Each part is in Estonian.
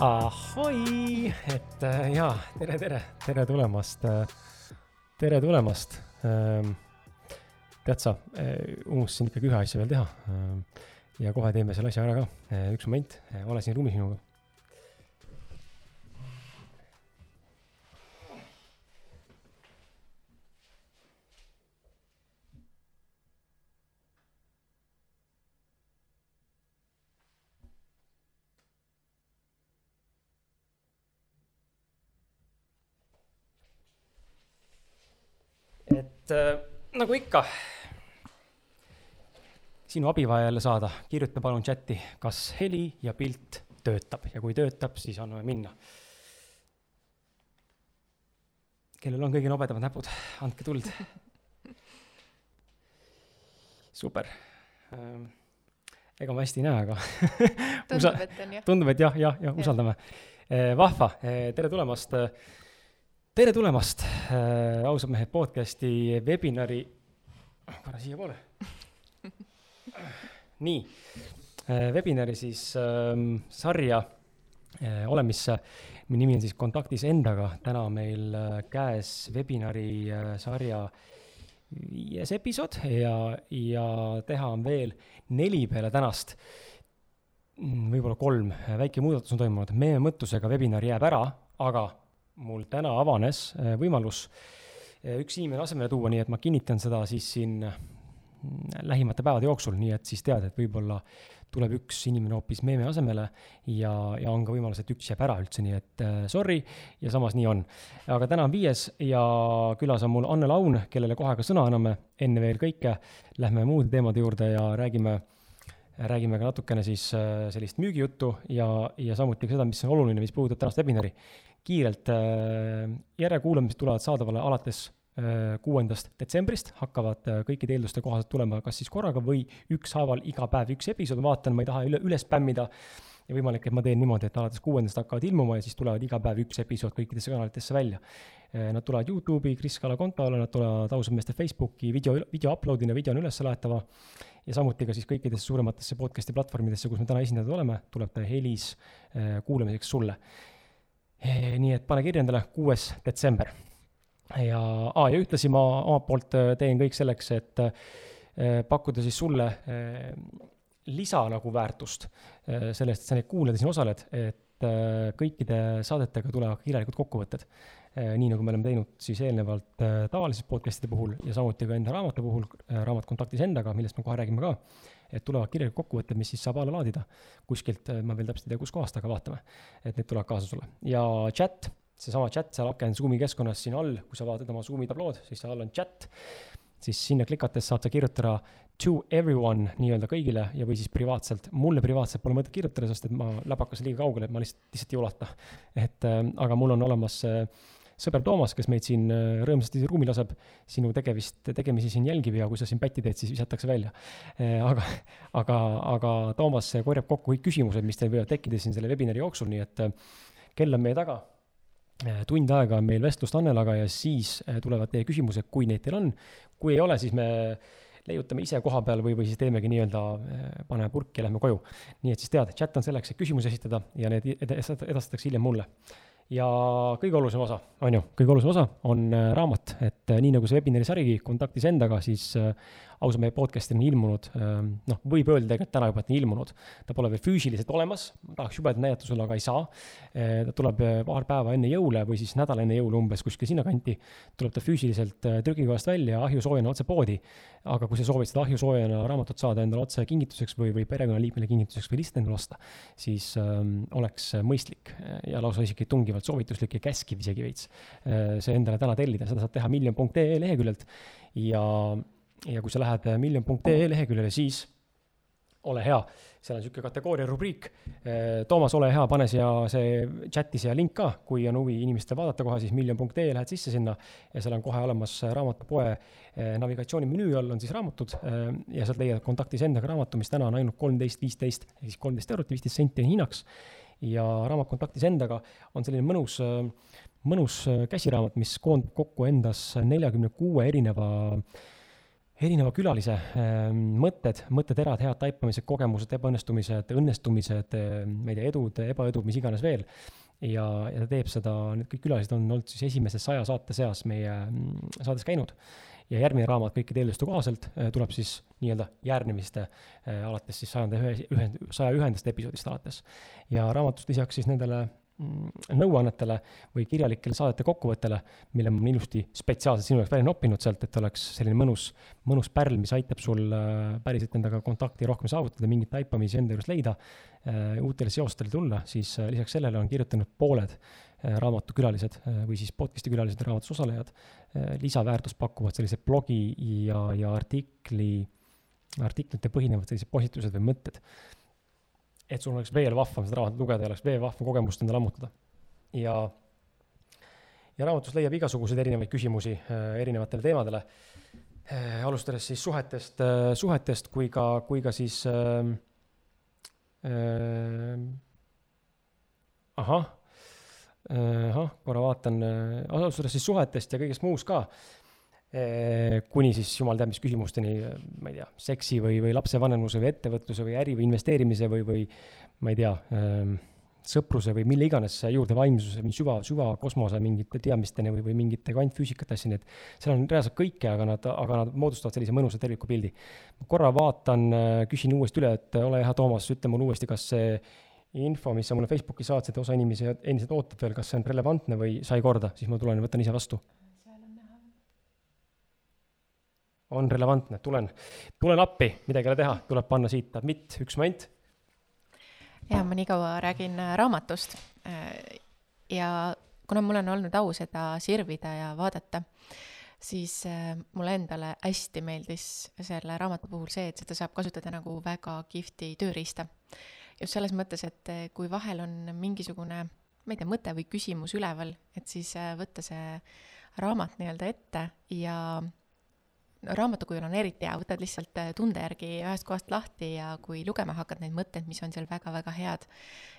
ahoi, et äh, jaa, tere, tere, tere tulemast äh,. tere tulemast ähm,. tead sa äh,, unustasin ikkagi ühe asja veel teha äh,. ja kohe teeme selle asja ära ka üks moment ole siin ruumis minuga. Et äh, nagu ikka, sinu abivajajale saada, kirjuta palun chati, kas heli ja pilt töötab ja kui töötab, siis anname minna. kellel on kõige nobedamad näpud, andke tuld. super. Ähm, ega ma hästi ei näe, aga tundub, et on jah. tundub, et jah, jah, jah, usaldame. vahva, tere tulemast tere tulemast äh, ausad mehed podcasti webinari, korra siiapoole. nii äh,, webinari siis äh, sarja äh, olemisse, mille nimi on siis Kontaktis endaga, täna meil äh, käes webinari äh, sarja viies episood ja, ja teha on veel neli peale tänast. Mm, võib-olla kolm, väike muudatus on toimunud, meie mõttusega webinar jääb ära, aga mul täna avanes äh, võimalus äh, üks inimene asemele tuua, nii et ma kinnitan seda siis siin mm, lähimate päevade jooksul, nii et siis tead, et võib-olla tuleb üks inimene hoopis meeme asemele ja, ja on ka võimalus, et üks jääb ära üldse, nii et äh, sorry, ja samas nii on. aga täna on viies ja külas on mul Anne Laun, kellele kohe ka sõna anname, enne veel kõike lähme muude teemade juurde ja räägime räägime ka natukene siis äh, sellist müügijuttu ja, ja samuti ka seda, mis on oluline, mis puudutab tänast webinari kiirelt äh, järjekuulamised tulevad saadavale alates äh, kuuendast detsembrist, hakkavad äh, kõikide eelduste kohaselt tulema kas siis korraga või ükshaaval iga päev üks episood, vaatan, ma ei taha üle, üle spämmida. Ja võimalik, et ma teen niimoodi, et alates kuuendast hakkavad ilmuma ja siis tulevad iga päev üks episood kõikidesse kanalitesse välja. Nad tulevad Youtube'i, Kris Kala kontole, nad tulevad ausad meeste Facebooki, video, video upload'ina, video on üles laetava. Ja samuti ka siis kõikidesse suurematesse podcast'i platvormidesse, kus me täna esindatud oleme, tuleb ta helis kuulamiseks sulle nii et pane kirja endale, kuues detsember. ja ah,, ja ühtlasi ma omalt poolt äh, teen kõik selleks, et äh, pakkuda siis sulle äh, lisa nagu väärtust sellest, et sa neid kuulad ja siin osaled, et kõikide saadetega tulevad kirjalikud kokkuvõtted. nii nagu me oleme teinud siis eelnevalt tavaliste podcast'ide puhul ja samuti ka enda raamatu puhul, Raamat kontaktis endaga, millest me kohe räägime ka et tulevad kirjalikud kokkuvõtted, mis siis saab alla laadida kuskilt, äh, ma veel täpselt ei tea, kuskohast, aga vaatame. et need tulevad kaasa sulle ja chat, seesama chat seal aken Zoomi keskkonnas siin all, kui sa vaatad oma Zoomi tablood, siis seal all on chat, siis sinna klikates saad sa kirjutada to everyone nii-öelda kõigile ja, või siis privaatselt. mulle privaatselt pole mõtet kirjutada, sest et ma läpakas liiga kaugele, et ma lihtsalt, lihtsalt ei ulata. et äh, aga mul on olemas äh, sõber Toomas, kes meid siin äh, rõõmsasti ruumi laseb, sinu tegevist, tegemisi siin jälgib ja kui sa siin pätti teed, siis visatakse välja. Äh, aga, aga, aga Toomas korjab kokku kõik küsimused, mis teil võivad tekkida siin selle webinari jooksul, nii et äh, kell on meie taga. tund aega on meil vestlust Annelaga ja siis tulevad teie küsimused, kui neid teil on. kui ei ole, siis me leiutame ise koha peal või, või siis teemegi nii-öelda, paneme purki ja lähme koju. nii et siis tead, chat on selleks, et küsimusi esitada ja need edastatakse hiljem mulle ja kõige olulisem osa, on ju, kõige olulisem osa on äh, raamat, et äh, nii nagu see webinari sarigi Kontaktis endaga, siis äh, ausa mehe podcast'il on ilmunud, ähm, noh, võib öelda tegelikult täna juba, et on ilmunud. ta pole veel füüsiliselt olemas, tahaks jubedalt näidata sulle, aga ei saa. ta tuleb paar päeva enne jõule või siis nädal enne jõule umbes kuskil sinnakanti, tuleb ta füüsiliselt trükikohast välja ahjusoojana otse poodi. aga kui sa soovid seda ahjusoojana raamatut saada endale otse kingituseks või, või perekonnaliikmele kingituseks või lihtsalt endale osta, siis ähm, oleks mõistlik ja lausa isegi tungivalt soovituslik ja käskiv isegi veits see endale täna tellida, seda saab teha miljon.ee leheküljelt ja ja kui sa lähed äh, miljon.ee leheküljele, siis ole hea, seal on niisugune kategooria rubriik. Äh, Toomas, ole hea, pane siia see chati siia link ka, kui on huvi inimestel vaadata kohe, siis miljon.ee lähed sisse sinna ja seal on kohe olemas raamatupoe äh, navigatsioonimenüü all on siis raamatud ja sealt leiad kontaktis endaga raamatu, mis täna on ainult kolmteist, viisteist ehk siis kolmteist eurot, viisteist senti on hinnaks. ja raamat kontaktis endaga on selline mõnus, mõnus käsiraamat, mis koondab kokku endas neljakümne kuue erineva äh, erineva külalise ähm, mõtted, mõtteterad, head taipamised, kogemused, ebaõnnestumised, õnnestumised, ma ei tea, edud, ebaedud, mis iganes veel. ja, ja ta teeb seda, need kõik külalised on olnud siis esimese saja saate seas meie mm, saates käinud. ja järgmine raamat kõikide eelduste kohaselt äh, tuleb siis nii-öelda järgnemiste äh, alates siis sajanda ühe, ühe, saja ühendast episoodist alates. ja raamatust lisaks siis nendele nõuannetele või kirjalikele saadete kokkuvõttele, mille ma olen ilusti spetsiaalselt sinu jaoks välja noppinud sealt, et oleks selline mõnus, mõnus pärl, mis aitab sul äh, päriselt endaga kontakti rohkem saavutada, mingeid taipamisi enda juures leida, äh, uutele seostele tulla, siis äh, lisaks sellele on kirjutanud pooled raamatukülalised või siis podcast'i külalised ja raamatus osalejad, lisaväärtust pakuvad sellised blogi ja, ja artikli, artiklite põhinevad sellised postitused või mõtted et sul oleks veel vahvam seda raamatut lugeda ja oleks veel vahvam kogemust endale ammutada. ja, ja raamatus leiab igasuguseid erinevaid küsimusi äh, erinevatele teemadele äh,. alustades siis suhetest äh,, suhetest kui ka, kui ka siis äh, äh, ahah äh,, ahah, korra vaatan äh,, alustades siis suhetest ja kõigest muust ka Eh, kuni siis jumal teab mis küsimusteni, ma ei tea, seksi või, või lapsevanemluse või ettevõtluse või äri või investeerimise või, või ma ei tea, ehm, sõpruse või mille iganes juurde vaimsuse või süva, süvakosmose mingite teadmisteni või, või mingite kvantfüüsikat asju, nii et seal on reaalselt kõike, aga nad, aga nad moodustavad sellise mõnusa tervikliku pildi. korra vaatan, küsin uuesti üle, et ole hea, Toomas, ütle mulle uuesti, kas see info, mis sa mulle Facebooki saatsid, osa inimesi endiselt ootab veel, kas see on relevantne või sai korda, siis ma tulen ja võtan ise vastu on relevantne, tulen, tulen appi, midagi ei ole teha, tuleb panna siit admit, üks moment. ja ma nii kaua räägin äh, raamatust. Äh, ja kuna mul on olnud au seda sirvida ja vaadata, siis äh, mulle endale hästi meeldis selle raamatu puhul see, et seda saab kasutada nagu väga kihvti tööriista. just selles mõttes, et kui vahel on mingisugune, ma ei tea, mõte või küsimus üleval, et siis võtta see raamat nii-öelda ette ja raamatu kujul on eriti hea, võtad lihtsalt äh, tunde järgi ühest kohast lahti ja kui lugema hakkad neid mõtteid, mis on seal väga-väga head,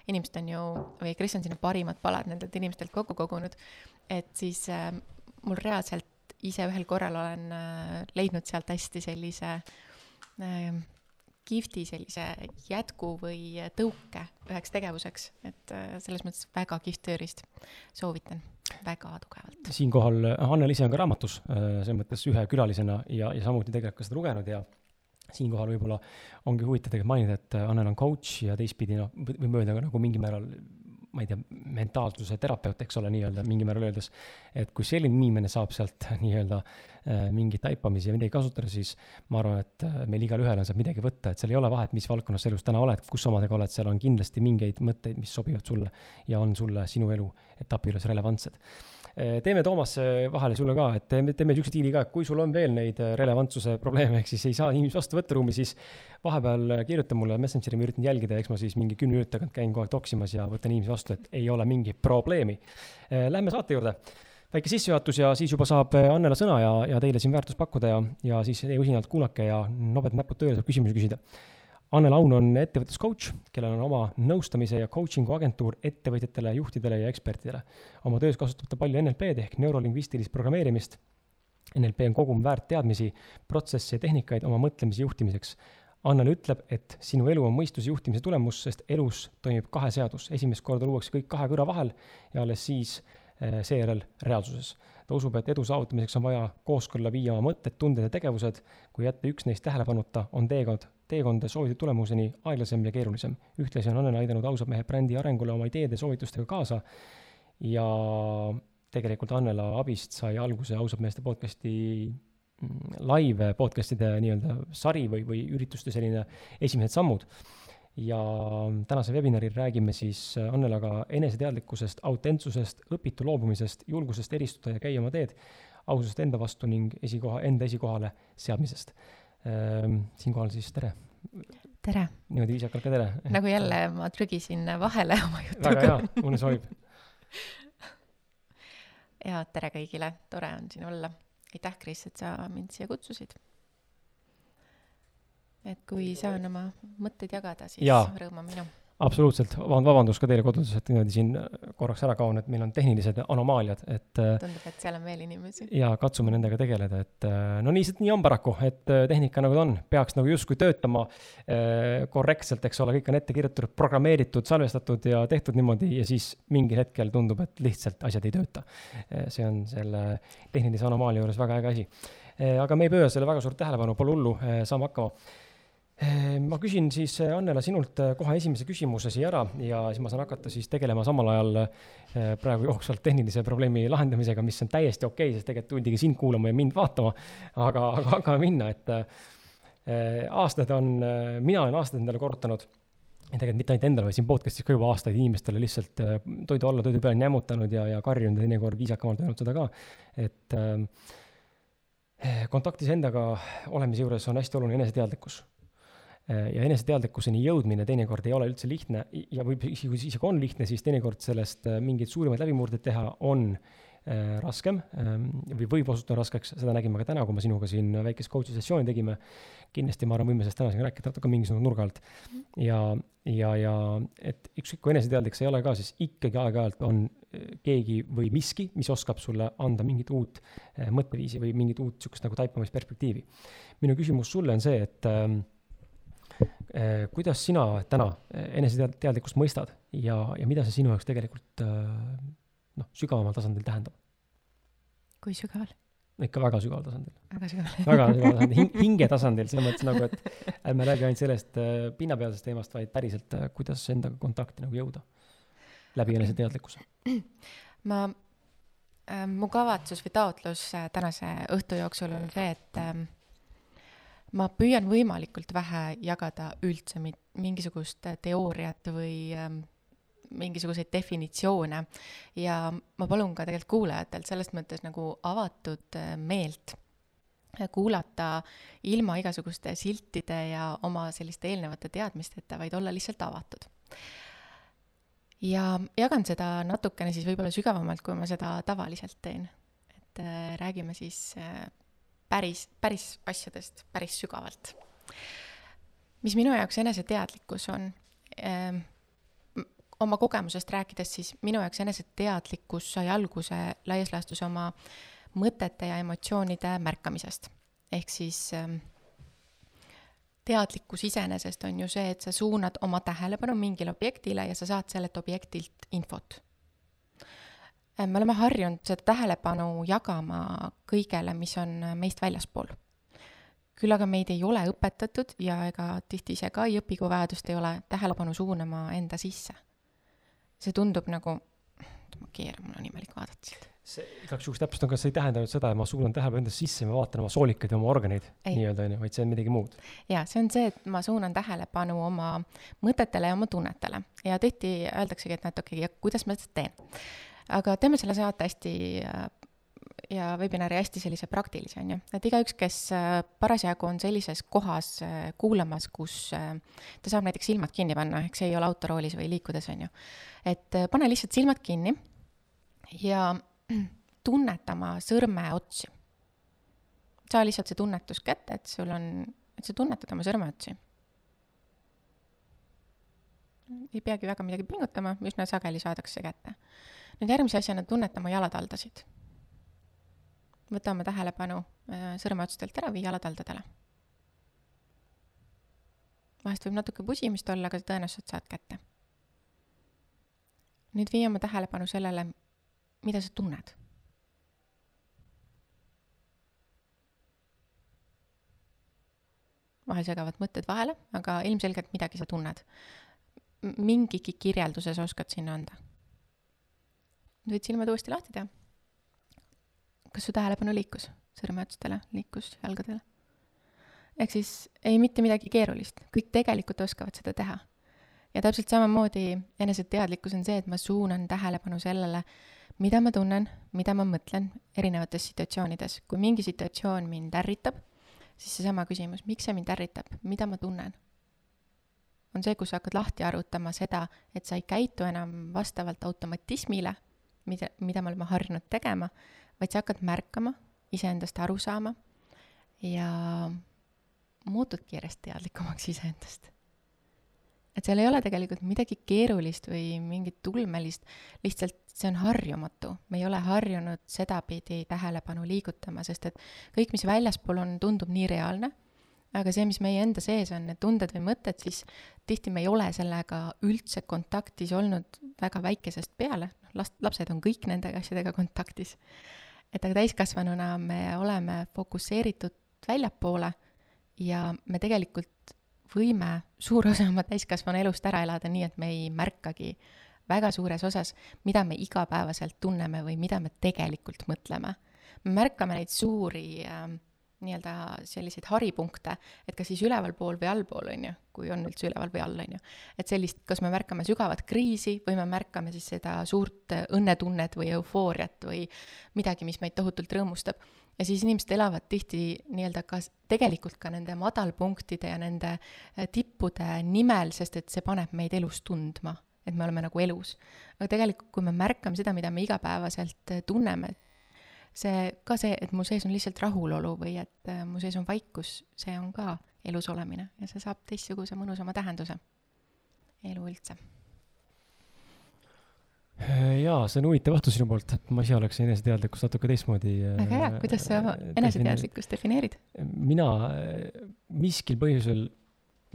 inimesed on ju, või Kris on sinna parimad palad nendelt inimestelt kokku kogunud, et siis äh, mul reaalselt ise ühel korral olen äh, leidnud sealt hästi sellise äh, kihvti sellise jätku või tõuke üheks tegevuseks, et äh, selles mõttes väga kihvt tööriist, soovitan väga tugevalt. siinkohal äh, Annel ise on ka raamatus äh, selles mõttes ühe külalisena ja, ja samuti tegelikult ka seda lugenud ja siinkohal võib-olla ongi huvitav tegelikult mainida, et Annel on coach ja teistpidi noh, võime öelda ka nagu mingil määral ma ei tea, mentaalsuse terapeut, eks ole, nii-öelda mingil määral öeldes, et kui selline inimene saab sealt nii-öelda äh, mingeid taipamisi ja midagi kasutada, siis ma arvan, et äh, meil igalühel on sealt midagi võtta, et seal ei ole vahet, mis valdkonnas sa elus täna oled, kus omadega oled, seal on kindlasti mingeid mõtteid, mis sobivad sulle ja on sulle sinu elu etapi juures relevantsed teeme Toomas vahele sulle ka, et teeme, teeme niisuguse diili ka, et kui sul on veel neid relevantsuse probleeme, ehk siis ei saa inimesi vastu võtta ruumi, siis vahepeal kirjuta mulle Messengeri, ma üritan jälgida, eks ma siis mingi kümne minuti tagant käin kogu aeg toksimas ja võtan inimesi vastu, et ei ole mingit probleemi. Eh, lähme saate juurde väike sissejuhatus ja siis juba saab Annela sõna ja, ja teile siin väärtust pakkuda ja, ja siis usinalt kuulake ja nobed näpud tööle, saab küsimusi küsida Anne Laun on ettevõtluscoach, kellel on oma nõustamise ja coaching'u agentuur ettevõtjatele, juhtidele ja ekspertidele. oma töös kasutab ta palju NLP-d ehk neurolingvistilist programmeerimist. NLP on kogum väärtteadmisi, protsesse ja tehnikaid oma mõtlemise juhtimiseks. Annel ütleb, et sinu elu on mõistuse juhtimise tulemus, sest elus toimib kahe seadus. esimest korda luuakse kõik kahe kõrva vahel ja alles siis eh, seejärel reaalsuses. ta usub, et edu saavutamiseks on vaja kooskõlla viia oma mõtted, tunded ja tegevused. kui jätta üks neist tähelepanuta, on teekond teekond soovitud tulemuseni aeglasem ja keerulisem. ühtlasi on Annel aidanud ausad mehed brändi arengule oma ideede soovitustega kaasa ja tegelikult Annela abist sai alguse ausad meeste podcast'i mm, live podcast'ide nii-öelda sari või, või ürituste selline esimesed sammud. ja tänasel webinaril räägime siis Annelaga eneseteadlikkusest, autentsusest, õpitu loobumisest, julgusest eristuda ja käia oma teed, aususest enda vastu ning esikoha, enda esikohale seadmisest siinkohal siis tere. tere. niimoodi viisakalt ka tere. nagu jälle ma trügisin vahele oma jutuga. väga hea, mulle sobib. ja tere kõigile, tore on siin olla. aitäh, Kris, et sa mind siia kutsusid. et kui saan oma mõtteid jagada, siis ja. rõõm on minu. Absoluutselt, vabandust ka teile kodudes, et niimoodi siin korraks ära kaon, et meil on tehnilised anomaaliad, et äh, tundub, et seal on veel inimesi. ja katsume nendega tegeleda, et äh, no nii see, nii on paraku, et äh, tehnika nagu ta on, peaks nagu justkui töötama korrektselt, eks ole, kõik on ette kirjutatud, programmeeritud, salvestatud ja tehtud niimoodi ja siis mingil hetkel tundub, et lihtsalt asjad ei tööta. see on selle tehnilise anomaalia juures väga äge asi. aga me ei pööra selle väga suurt tähelepanu, pole hullu, saame hakkama ma küsin siis, äh, Annela, sinult äh, kohe esimese küsimuse siia ära ja siis ma saan hakata siis tegelema samal ajal äh, praegu jooksvalt tehnilise probleemi lahendamisega, mis on täiesti okei okay,, sest tegelikult tuldigi sind kuulama ja mind vaatama. aga, aga hakkame minna, et aastad on, mina olen aastaid endale korrutanud tegelikult mitte ainult endale, vaid siin podcast'is ka juba aastaid inimestele lihtsalt toidu alla, toidu peale nämmutanud ja, ja karjunud ja teinekord viisakamalt öelnud seda ka, et kontaktis endaga olemise juures on hästi oluline eneseteadlikkus ja eneseteadlikkuseni jõudmine teinekord ei ole üldse lihtne ja võib, isegi kui isegi on lihtne, siis teinekord sellest äh, mingeid suurimaid läbimurdeid teha on äh, raskem ähm, või võib osutuda raskeks, seda nägime ka täna, kui me sinuga siin väikest coach'i sessiooni tegime. kindlasti ma arvan, võime sellest täna siin rääkida natuke mingisuguse nurga alt. ja, ja, ja et ükskõik kui eneseteadlik sa ei ole ka, siis ikkagi aeg-ajalt on keegi või miski, mis oskab sulle anda mingit uut mõtteviisi või mingit uut sihukest nagu taipamisperspektiivi. minu küsimus sulle on see, et ähm, kuidas sina täna eh, eneseteadlikkust mõistad ja, ja mida see sinu jaoks tegelikult eh, noh, sügavamal tasandil tähendab? kui sügaval? ikka väga sügaval tasandil. väga sügaval väga sügaval tasandil hing, hinge tasandil, selles mõttes nagu, et ärme räägi ainult sellest pinnapealsest teemast, vaid päriselt, kuidas endaga kontakti nagu jõuda läbi eneseteadlikkuse. ma äh,, mu kavatsus või taotlus tänase õhtu jooksul on see, et äh, ma püüan võimalikult vähe jagada üldse mingisugust teooriat või ähm, mingisuguseid definitsioone ja ma palun ka tegelikult kuulajatelt selles mõttes nagu avatud äh, meelt kuulata ilma igasuguste siltide ja oma selliste eelnevate teadmisteta, vaid olla lihtsalt avatud. ja jagan seda natukene siis võib-olla sügavamalt, kui ma seda tavaliselt teen. et äh, räägime siis äh, päris, päris asjadest päris sügavalt. mis minu jaoks eneseteadlikkus on ähm,? oma kogemusest rääkides, siis minu jaoks eneseteadlikkus sai alguse laias laastus oma mõtete ja emotsioonide märkamisest. ehk siis ähm, teadlikkus iseenesest on ju see, et sa suunad oma tähelepanu mingile objektile ja sa saad sellelt objektilt infot me oleme harjunud seda tähelepanu jagama kõigele, mis on meist väljaspool. küll aga meid ei ole õpetatud ja ega tihti ise ka ei õpi, kui vajadust ei ole, tähelepanu suunama enda sisse. see tundub nagu, ma keeran, mul on imelik vaadata siit see igaks juhuks täpsustan, kas see ei tähenda nüüd seda, et ma suunan tähelepanu endasse sisse ja ma vaatan oma soolikaid ja oma organeid nii-öelda onju, vaid see on midagi muud. jaa, see on see, et ma suunan tähelepanu oma mõtetele ja oma tunnetele ja tihti öeldaksegi, et okay,, kuidas ma seda teen aga teeme selle saate hästi ja webinari hästi sellise praktilise, on ju, et igaüks, kes äh, parasjagu on sellises kohas äh, kuulamas, kus äh, ta saab näiteks silmad kinni panna, ehk see ei ole autoroolis või liikudes, on ju. et pane lihtsalt silmad kinni ja tunnetama sõrmeotsi. saa lihtsalt see tunnetus kätte, et sul on, et sa tunnetad oma sõrmeotsi. ei peagi väga midagi pingutama, üsna sageli saadakse kätte nüüd järgmise asjana tunneta oma jalataldasid. võta oma tähelepanu äh, sõrmeotstelt ära, vii jalataldadele. vahest võib natuke pusimist olla, aga tõenäoliselt saad kätte. nüüd vii oma tähelepanu sellele, mida sa tunned. vahel segavad mõtted vahele, aga ilmselgelt midagi sa tunned. mingigi kirjelduse sa oskad sinna anda võid silmad uuesti lahti teha. kas su tähelepanu liikus sõrmeotstele, liikus jalgadele? ehk siis ei mitte midagi keerulist, kõik tegelikult oskavad seda teha. ja täpselt samamoodi eneseteadlikkus on see, et ma suunan tähelepanu sellele, mida ma tunnen, mida ma mõtlen erinevates situatsioonides. kui mingi situatsioon mind ärritab, siis seesama küsimus, miks see mind ärritab, mida ma tunnen? on see, kus sa hakkad lahti arutama seda, et sa ei käitu enam vastavalt automatismile mida, mida me oleme harjunud tegema, vaid sa hakkad märkama, iseendast aru saama ja muutudki järjest teadlikumaks iseendast. et seal ei ole tegelikult midagi keerulist või mingit ulmelist, lihtsalt see on harjumatu. me ei ole harjunud sedapidi tähelepanu liigutama, sest et kõik, mis väljaspool on, tundub nii reaalne, aga see, mis meie enda sees on, need tunded või mõtted, siis tihti me ei ole sellega üldse kontaktis olnud väga väikesest peale, noh, last, lapsed on kõik nende asjadega kontaktis. et aga täiskasvanuna me oleme fokusseeritud väljapoole ja me tegelikult võime suur osa oma täiskasvanu elust ära elada nii, et me ei märkagi väga suures osas, mida me igapäevaselt tunneme või mida me tegelikult mõtleme. me märkame neid suuri äh, nii-öelda selliseid haripunkte, et kas siis ülevalpool või allpool, on ju, kui on üldse üleval või all, on ju. et sellist, kas me märkame sügavat kriisi või me märkame siis seda suurt õnnetunnet või eufooriat või midagi, mis meid tohutult rõõmustab ja siis inimesed elavad tihti nii-öelda ka tegelikult ka nende madalpunktide ja nende äh, tippude nimel, sest et see paneb meid elus tundma, et me oleme nagu elus. aga tegelikult, kui me märkame seda, mida me igapäevaselt äh, tunneme, see ka see, et mu sees on lihtsalt rahulolu või et äh, mu sees on vaikus, see on ka elus olemine ja see saab teistsuguse mõnusama tähenduse. elu üldse Äh, jaa, see on huvitav vastus sinu poolt, et ma ise oleks eneseteadlikkust natuke teistmoodi. väga hea, kuidas sa eneseteadlikkust defineerid? mina, miskil põhjusel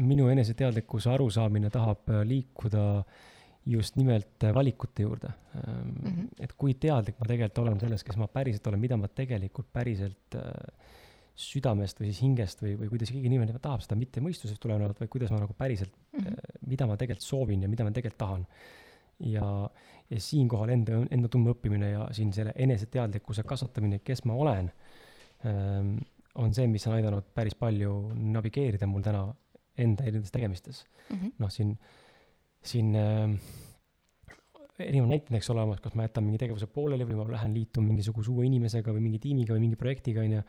minu eneseteadlikkuse arusaamine tahab äh, liikuda just nimelt äh, valikute juurde mm. -hmm. et kui teadlik ma tegelikult olen sellest, kes ma päriselt olen, mida ma tegelikult päriselt südamest või siis hingest või, või kuidas keegi inimene tahab seda mitte mõistusest tulenevalt, vaid kuidas ma nagu päriselt mm, -hmm. mida ma tegelikult soovin ja mida ma tegelikult tahan ja, ja siinkohal enda, enda tundma õppimine ja siin selle eneseteadlikkuse kasvatamine, kes ma olen, ähm, on see, mis on aidanud päris palju navigeerida mul täna enda erinevates tegemistes mm -hmm.. noh, siin, siin äh, erinevad näited, eks ole, kas ma jätan mingi tegevuse pooleli või ma lähen liitun mingisuguse uue inimesega või mingi tiimiga või mingi projektiga, on ju.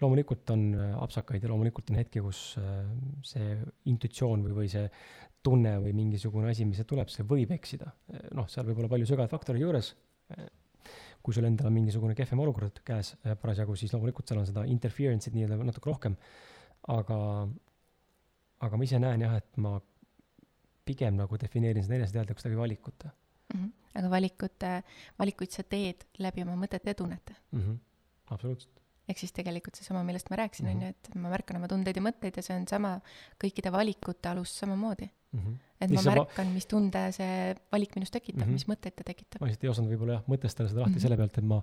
loomulikult on äh, apsakaid ja loomulikult on hetki, kus äh, see intuitsioon või, või see tunne või mingisugune asi, mis tuleb, see võib eksida. noh, seal võib olla palju sügavaid faktoreid juures. kui sul endal on mingisugune kehvem olukord käes parasjagu, siis loomulikult seal on seda interference'it nii-öelda natuke rohkem. aga, aga ma ise näen jah, et ma pigem nagu defineerin seda eneseteadlikkust läbi valikute mm. -hmm. aga valikute, valikuid sa teed läbi oma mõtete ja tunnete mm? -hmm. absoluutselt ehk siis tegelikult seesama, millest ma rääkisin, on ju, et ma märkan oma tundeid ja mõtteid ja see on sama kõikide valikute alus samamoodi mm. -hmm. et ma märkan, mis tunde see valik minus tekitab mm, -hmm. mis mõtteid ta tekitab. ma lihtsalt ei osanud võib-olla jah, mõtestada seda lahti mm -hmm. selle pealt, et ma,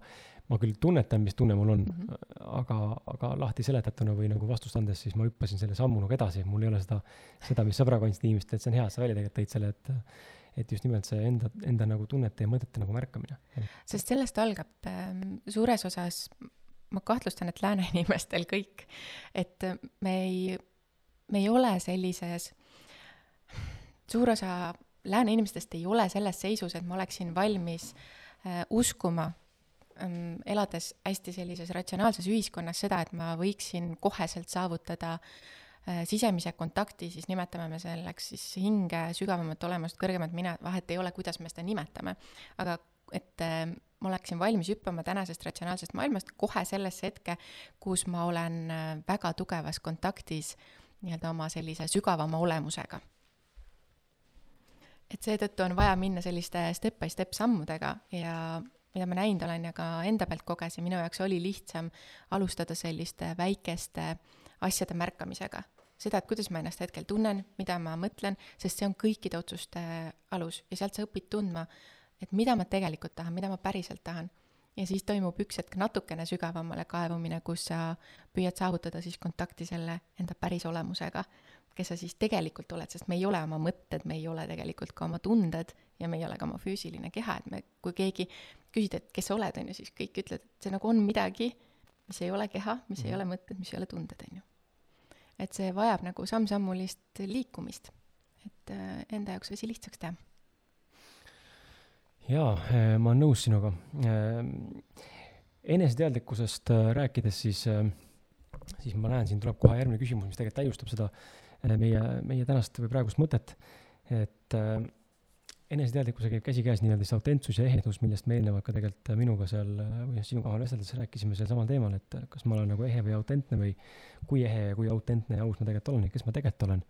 ma küll tunnetan, mis tunne mul on mm, -hmm. aga, aga lahti seletatuna või nagu vastust andes, siis ma hüppasin selle sammu nagu edasi, mul ei ole seda, seda, mis sa praegu andsid inimestele, et see on hea, sa välja tegelikult tõid selle, et et just nimelt see enda, enda nagu tunnete ja mõtete nagu märkamine. sest sellest algab äh, suures osas ma kahtlustan, et lääne inimestel kõik, et me ei, me ei ole sellises, suur osa lääne inimestest ei ole selles seisus, et ma oleksin valmis äh, uskuma ähm,, elades hästi sellises ratsionaalses ühiskonnas, seda, et ma võiksin koheselt saavutada äh, sisemise kontakti, siis nimetame me selleks siis hinge sügavamat olemust, kõrgemat mina, vahet ei ole, kuidas me seda nimetame, aga et äh, ma oleksin valmis hüppama tänasest ratsionaalsest maailmast kohe sellesse hetke, kus ma olen äh, väga tugevas kontaktis nii-öelda oma sellise sügavama olemusega. Et seetõttu on vaja minna selliste step by step sammudega ja mida ma näinud olen ja ka enda pealt kogesin, minu jaoks oli lihtsam alustada selliste väikeste asjade märkamisega. seda, et kuidas ma ennast hetkel tunnen, mida ma mõtlen, sest see on kõikide otsuste alus ja sealt sa õpid tundma et mida ma tegelikult tahan, mida ma päriselt tahan. ja siis toimub üks hetk natukene sügavamale kaevumine, kus sa püüad saavutada siis kontakti selle enda päris olemusega, kes sa siis tegelikult oled, sest me ei ole oma mõtted, me ei ole tegelikult ka oma tunded ja me ei ole ka oma füüsiline keha, et me, kui keegi küsida, et kes sa oled, on ju, siis kõik ütlevad, et see nagu on midagi, mis ei ole keha, mis mm. ei mhm. ole mõtted, mis ei ole tunded, on ju. et see vajab nagu samm-sammulist liikumist, et äh, enda jaoks asi lihtsaks teha jaa, eh, ma olen nõus sinuga. Eh, eneseteadlikkusest rääkides, siis, siis ma näen, siin tuleb kohe järgmine küsimus, mis tegelikult täiustab seda meie, meie tänast või praegust mõtet. et eneseteadlikkusega käib käsikäes nii-öelda see autentsus ja ehedus, millest me eelnevalt ka tegelikult minuga seal või noh, sinuga vesteldes rääkisime sel samal teemal, et kas ma olen nagu ehe või autentne või kui ehe ja kui autentne ja aus ma tegelikult olen ja kes ma tegelikult olen.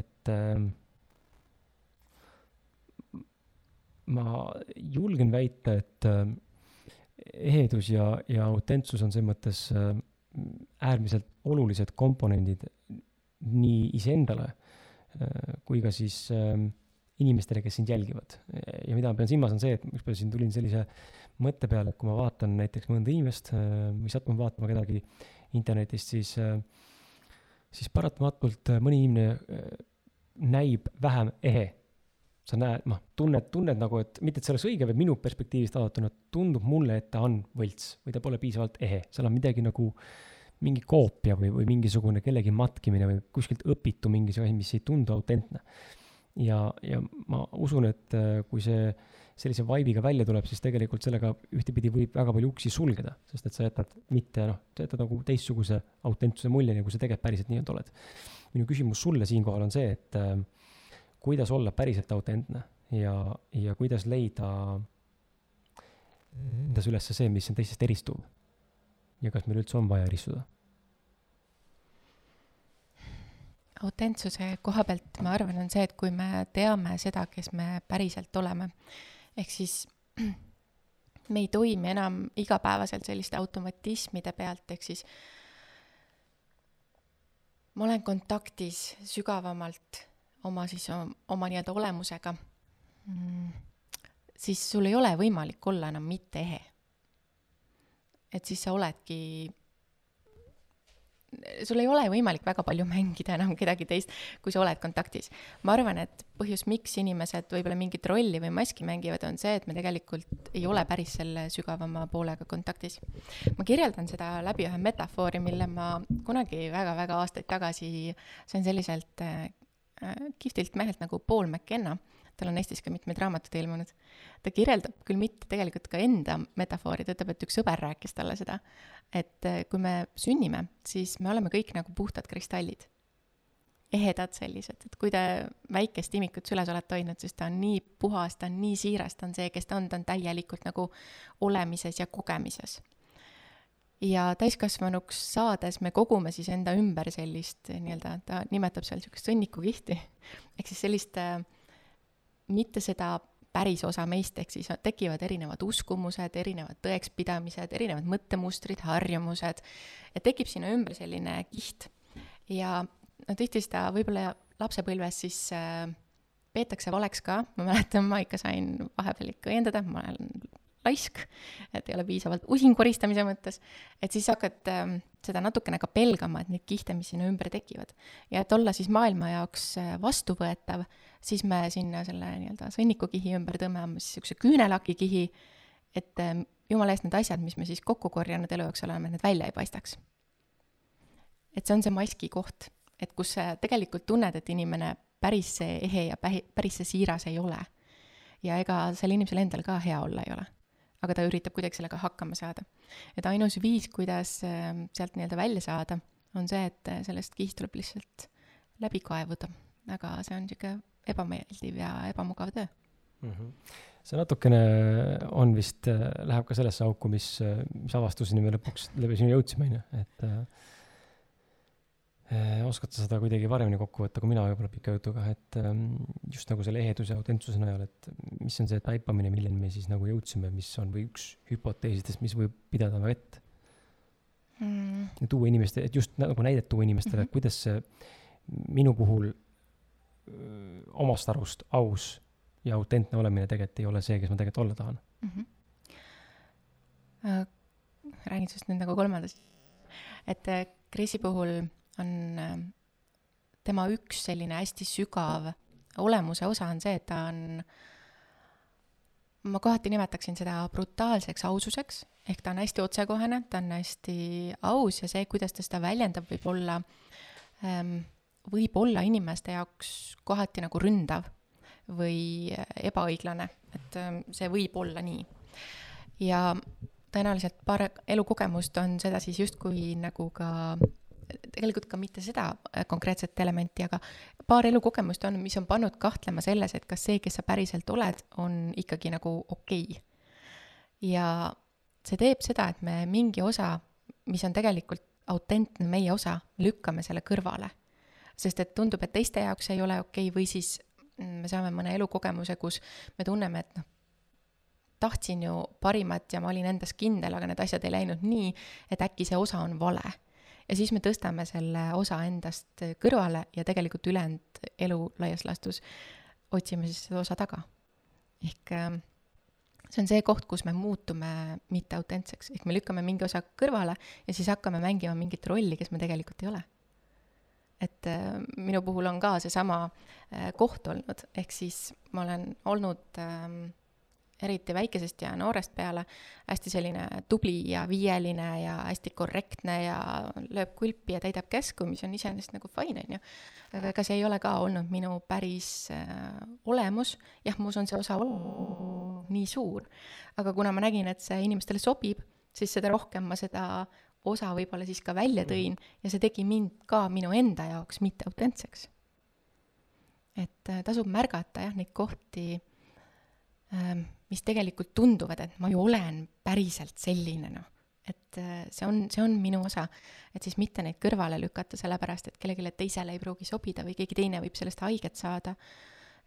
et äh, ma julgen väita, et äh, ehedus ja, ja autentsus on selles mõttes äh, äärmiselt olulised komponendid nii iseendale äh, kui ka siis inimestele, kes sind jälgivad. ja mida ma pean silmas, on see, et ükspäev siin tulin sellise mõtte peale, et kui ma vaatan näiteks mõnda inimest või satun vaatama kedagi internetist, siis, siis paratamatult mõni inimene näib vähem ehe sa näed, noh, tunned, tunned nagu, et mitte, et see oleks õige, vaid minu perspektiivist vaadatuna tundub mulle, et ta on võlts või ta pole piisavalt ehe, seal on midagi nagu mingi koopia või, või mingisugune kellegi matkimine või kuskilt õpitu mingi asi, mis ei tundu autentne. ja, ja ma usun, et äh, kui see sellise vibe'iga välja tuleb, siis tegelikult sellega ühtepidi võib väga palju uksi sulgeda, sest et sa jätad mitte noh, sa jätad nagu teistsuguse autentsuse mulje, nagu sa tegelikult päriselt nii-öelda oled. minu küsimus sulle siinkohal on see, et äh, kuidas olla päriselt autentne ja, ja kuidas leida endas üles see, mis on teistest eristuv. Ja kas meil üldse on vaja eristuda? autentsuse koha pealt ma arvan, on see, et kui me teame seda, kes me päriselt oleme, ehk siis me ei toimi enam igapäevaselt selliste automatismide pealt, ehk siis ma olen kontaktis sügavamalt oma siis oma nii-öelda olemusega mm,, siis sul ei ole võimalik olla enam mitte ehe. Et siis sa oledki, sul ei ole võimalik väga palju mängida enam kedagi teist, kui sa oled kontaktis. ma arvan, et põhjus, miks inimesed võib-olla mingit rolli või maski mängivad, on see, et me tegelikult ei ole päris selle sügavama poolega kontaktis. ma kirjeldan seda läbi ühe metafoori, mille ma kunagi väga-väga aastaid tagasi sain selliselt Äh, kihvtilt mehelt nagu Paul McKenna, tal on Eestis ka mitmeid raamatuid ilmunud. Ta kirjeldab küll mitte tegelikult ka enda metafoori, ta ütleb, et üks sõber rääkis talle seda, et äh, kui me sünnime, siis me oleme kõik nagu puhtad kristallid. ehedad sellised, et kui te väikest imikut süles olete hoidnud, siis ta on nii puhas, ta on nii siiras, ta on see, kes ta on, ta on täielikult nagu olemises ja kogemises ja täiskasvanuks saades me kogume siis enda ümber sellist nii-öelda, ta nimetab seal niisugust sõnnikukihti, ehk siis sellist äh, mitte seda päris osa meist, ehk siis tekivad erinevad uskumused, erinevad tõekspidamised, erinevad mõttemustrid, harjumused, et tekib sinna ümber selline kiht. ja no tihti seda võib-olla lapsepõlves siis äh, peetakse valeks ka, ma mäletan, ma ikka sain vahepeal ikka õiendada, ma olen laisk, et ei ole piisavalt usin koristamise mõttes, et siis hakkad äh, seda natukene ka pelgama, et neid kihte, mis sinna ümber tekivad. ja et olla siis maailma jaoks äh, vastuvõetav, siis me sinna selle nii-öelda sõnnikukihi ümber tõmbame siis niisuguse küünelakikihi, et äh, jumala eest need asjad, mis me siis kokku korjanud elu jooksul oleme, need välja ei paistaks. et see on see maski koht, et kus sa tegelikult tunned, et inimene päris see ehe ja pähi, päris see siiras ei ole. ja ega sel inimesel endal ka hea olla ei ole aga ta üritab kuidagi sellega hakkama saada. et ainus viis, kuidas ähm, sealt nii-öelda välja saada, on see, et sellest kihist tuleb lihtsalt läbi kaevuda, aga see on niisugune ebameeldiv ja ebamugav töö mm. -hmm. see natukene on vist, äh, läheb ka sellesse auku, mis, äh, mis avastuseni me lõpuks läbi sinu jõudsime, on ju, et Äh, oskad sa seda kuidagi paremini kokku võtta kui mina võib-olla pika jutuga, et ähm, just nagu selle eheduse ja autentsuse najal, et mis on see taipamine, milleni me siis nagu jõudsime, mis on või üks hüpoteesidest, mis võib pidada vett mm.. ja tuua inimeste, et just nagu näidet tuua inimestele mm, -hmm. kuidas see minu puhul omast arust aus ja autentne olemine tegelikult ei ole see, kes ma tegelikult olla tahan mm. -hmm. Räägin sinust nüüd nagu kolmandast, et Krisi puhul on äh, tema üks selline hästi sügav olemuse osa on see, et ta on, ma kohati nimetaksin seda brutaalseks aususeks, ehk ta on hästi otsekohene, ta on hästi aus ja see, kuidas ta seda väljendab, võib olla, ähm, võib olla inimeste jaoks kohati nagu ründav või ebaõiglane, et ähm, see võib olla nii. ja tõenäoliselt paar elukogemust on seda siis justkui nagu ka tegelikult ka mitte seda äh, konkreetset elementi, aga paar elukogemust on, mis on pannud kahtlema selles, et kas see, kes sa päriselt oled, on ikkagi nagu okei okay.. ja see teeb seda, et me mingi osa, mis on tegelikult autentne meie osa, lükkame selle kõrvale. Sest et tundub, et teiste jaoks ei ole okei okay, või siis mm, me saame mõne elukogemuse, kus me tunneme, et noh, tahtsin ju parimat ja ma olin endas kindel, aga need asjad ei läinud nii, et äkki see osa on vale. ja siis me tõstame selle osa endast kõrvale ja tegelikult ülejäänud elu laias laastus otsime siis seda osa taga. ehk äh, see on see koht, kus me muutume mitteautentseks, ehk me lükkame mingi osa kõrvale ja siis hakkame mängima mingit rolli, kes me tegelikult ei ole. Et äh, minu puhul on ka seesama äh, koht olnud, ehk siis ma olen olnud äh, eriti väikesest ja noorest peale hästi selline tubli ja viieline ja hästi korrektne ja lööb kulpi ja täidab käsku, mis on iseenesest nagu fine, on ju. aga ega see ei ole ka olnud minu päris äh, olemus, jah, mus on see osa nii suur, aga kuna ma nägin, et see inimestele sobib, siis seda rohkem ma seda osa võib-olla siis ka välja tõin ja see tegi mind ka minu enda jaoks mitte autentseks. et äh, tasub märgata jah, neid kohti ähm, mis tegelikult tunduvad, et ma ju olen päriselt selline, noh. et äh, see on, see on minu osa. et siis mitte neid kõrvale lükata, sellepärast et kellelegi teisele ei pruugi sobida või keegi teine võib sellest haiget saada.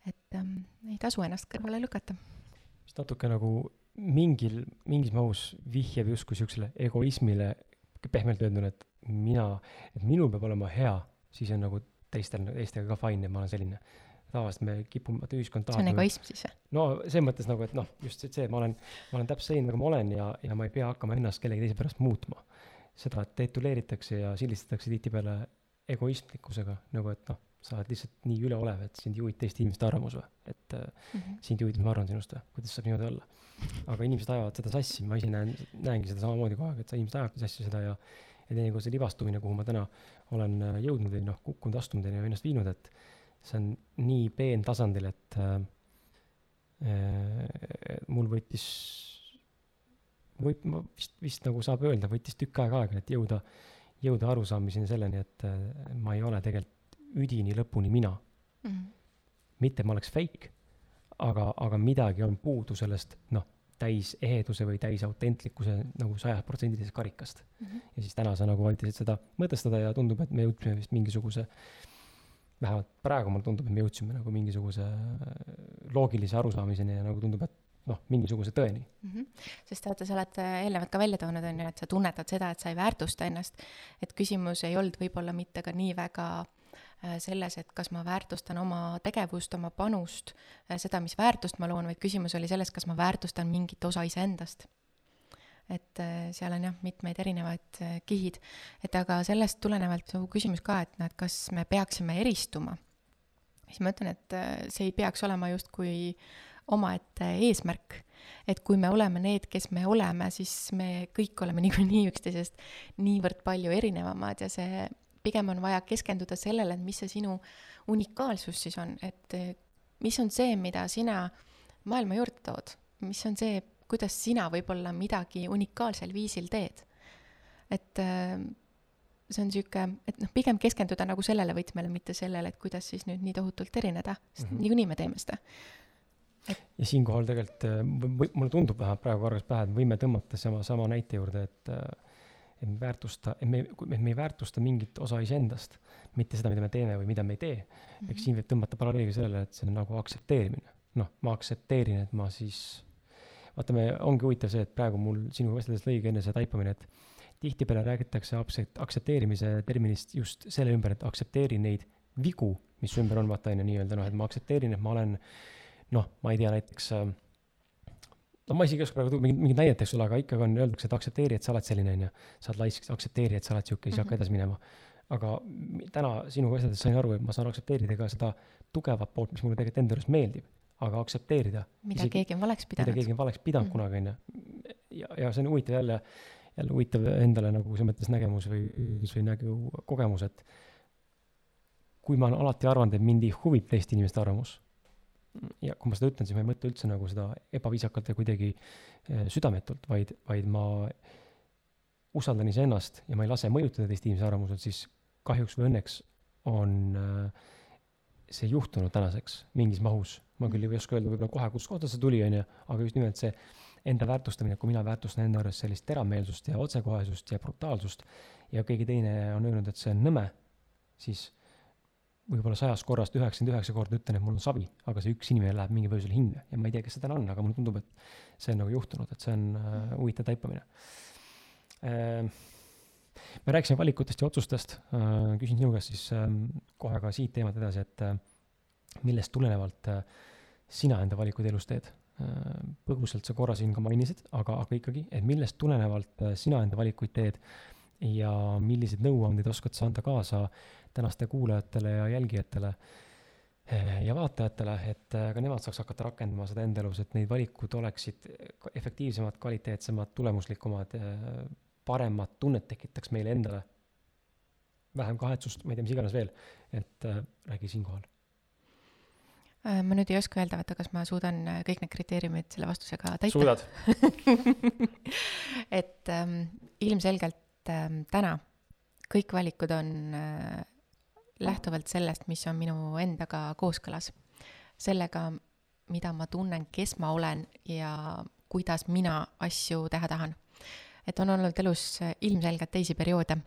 et ähm, ei tasu ennast kõrvale lükata. mis natuke nagu mingil, mingis mahus vihjab justkui siuksele egoismile, pehmelt öelduna, et mina, et minul peab olema hea, siis on nagu teistel, teistega ka fine, et ma olen selline tavaliselt me kipume, vaata ühiskond tahab. see on egoism siis või? no selles mõttes nagu, et noh, just see, et ma olen, ma olen täpselt selline, nagu ma olen ja, ja ma ei pea hakkama ennast kellegi teise pärast muutma. seda tituleeritakse ja sildistatakse tihtipeale egoistlikkusega, nagu et noh, sa oled lihtsalt nii üleolev, et sind juhib teiste inimeste arvamus või, et mm -hmm. sind juhib, mis ma arvan sinust või, kuidas saab niimoodi olla. aga inimesed ajavad seda sassi, ma ise näen, näengi seda samamoodi kogu aeg, et inimesed ajavadki sassi seda ja ja teinekord see libastumine, kuhu ma täna olen äh, jõudnud või noh, kukkunud, astunud ja ennast viinud, et see on nii peentasandil, et äh, äh, mul võttis, võib, ma vist, vist nagu saab öelda, võttis tükk aega aega, et jõuda, jõuda arusaamiseni selleni, et äh, ma ei ole tegelikult üdini lõpuni mina mm. -hmm. mitte, ma oleks fake, aga, aga midagi on puudu sellest, noh, täis eheduse või täis autentlikkuse nagu sajaprotsendilisest karikast mm. -hmm. ja siis täna sa nagu aitasid seda mõtestada ja tundub, et me jõudsime vist mingisuguse äh, vähemalt praegu mulle tundub, et me jõudsime nagu mingisuguse äh, loogilise arusaamiseni ja nagu tundub, et noh, mingisuguse tõeni mm. -hmm. sest vaata, sa oled äh, eelnevalt ka välja toonud, on ju, et sa tunnetad seda, et sa ei väärtusta ennast. et küsimus ei olnud võib-olla mitte ka nii väga selles, et kas ma väärtustan oma tegevust, oma panust, seda, mis väärtust ma loon, vaid küsimus oli selles, kas ma väärtustan mingit osa iseendast et äh, seal on jah, mitmeid erinevaid äh, kihid. et aga sellest tulenevalt su küsimus ka, et noh, et kas me peaksime eristuma, siis ma ütlen, et äh, see ei peaks olema justkui omaette eesmärk. et kui me oleme need, kes me oleme, siis me kõik oleme niikuinii üksteisest niivõrd palju erinevamad ja see pigem on vaja keskenduda sellele, et mis see sinu unikaalsus siis on, et mis on see, mida sina maailma juurde tood, mis on see kuidas sina võib-olla midagi unikaalsel viisil teed. et äh, see on niisugune, et noh, pigem keskenduda nagu sellele võtmele, mitte sellele, et kuidas siis nüüd nii tohutult erineda, sest mm -hmm. niikuinii me teeme seda et.... ja siinkohal tegelikult äh, mulle tundub vähemalt praegu korraks pähe, et võime tõmmata sama, sama näite juurde, et et me väärtusta, et me, et me ei väärtusta mingit osa iseendast, mitte seda, mida me teeme või mida me ei tee mm. -hmm. eks siin võib tõmmata paralleeli sellele, et see on nagu aktsepteerimine. noh, ma aktsepteerin, et ma siis vaata, me, ongi huvitav see, et praegu mul sinuga vesteldes lõigi enne see taipamine, et tihtipeale räägitakse aktsepteerimise terminist just selle ümber, et aktsepteeri neid vigu, mis ümber on, vaata on ju nii-öelda noh, et ma aktsepteerin, et ma olen noh, ma ei tea, näiteks äh, no ma isegi ei oska praegu tuua mingit, mingit näidet, eks ole, aga ikkagi on, öeldakse, et aktsepteeri, et sa oled selline, on ju. sa oled laisk, aktsepteeri, et sa oled sihuke, siis hakka mhm. edasi minema. aga täna sinuga vesteldes sain aru, et ma saan aktsepteerida ka seda tugevat poolt, mis mulle tegelikult enda juures meeldib aga aktsepteerida. mida keegi on valeks pidanud. mida keegi on valeks pidanud mm. kunagi, on ju. ja, ja see on huvitav jälle, jälle huvitav endale nagu selles mõttes nägemus või, või nagu kogemus, et kui ma olen alati arvanud, et mind ei huvita teiste inimeste arvamus, ja kui ma seda ütlen, siis ma ei mõtle üldse nagu seda ebaviisakalt ja kuidagi eh, südametult, vaid, vaid ma usaldan iseennast ja ma ei lase mõjutada teiste inimese arvamusel, siis kahjuks või õnneks on äh, see juhtunud tänaseks mingis mahus. ma küll ei oska öelda võib-olla kohe, kust kohta see tuli, on ju, aga just nimelt see enda väärtustamine, kui mina väärtustan enda arust sellist teravmeelsust ja otsekohesust ja brutaalsust ja keegi teine on öelnud, et see on nõme, siis võib-olla sajast korrast üheksakümmend üheksa korda ütlen, et mul on savi, aga see üks inimene läheb mingi põhjusel hinge ja ma ei tea, kes see täna on, aga mulle tundub, et see on nagu juhtunud, et see on äh, huvitav taipamine äh, me rääkisime valikutest ja otsustest, äh, küsin sinu käest siis ähm, kohe ka siit teemalt edasi, et äh, millest tulenevalt äh, sina enda valikuid elus teed? põgusalt sa korra siin ka mainisid, aga, aga ikkagi, et millest tulenevalt sina enda valikuid teed ja milliseid nõuandeid oskad sa anda kaasa tänaste kuulajatele ja jälgijatele ja vaatajatele, et ka nemad saaks hakata rakendama seda enda elus, et need valikud oleksid efektiivsemad, kvaliteetsemad, tulemuslikumad paremat tunnet tekitaks meile endale. vähem kahetsust, ma ei tea, mis iganes veel, et räägi siinkohal äh, ma nüüd ei oska öelda, vaata, kas ma suudan kõik need kriteeriumid selle vastusega täita. suudad et ähm, ilmselgelt ähm, täna kõik valikud on äh, lähtuvalt sellest, mis on minu endaga kooskõlas. sellega, mida ma tunnen, kes ma olen ja kuidas mina asju teha tahan et on olnud elus äh, ilmselgelt teisi perioode.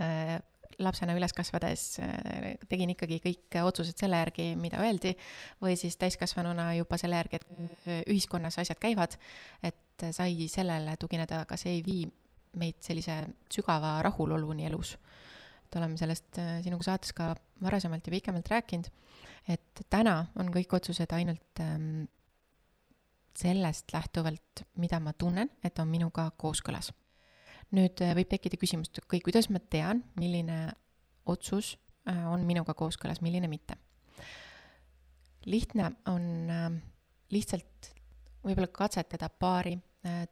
Äh, lapsena üles kasvades äh, tegin ikkagi kõik otsused selle järgi, mida öeldi, või siis täiskasvanuna juba selle järgi, et ühiskonnas asjad käivad, et sai sellele tugineda, aga see ei vii meid sellise sügava rahuloluni elus. Et oleme sellest sinuga saates ka varasemalt ja pikemalt rääkinud, et täna on kõik otsused ainult ähm, sellest lähtuvalt, mida ma tunnen, et on minuga kooskõlas. nüüd äh, võib tekkida küsimus, et okei kuidas ma tean, milline otsus äh, on minuga kooskõlas, milline mitte. lihtne on äh, lihtsalt võib-olla katsetada paari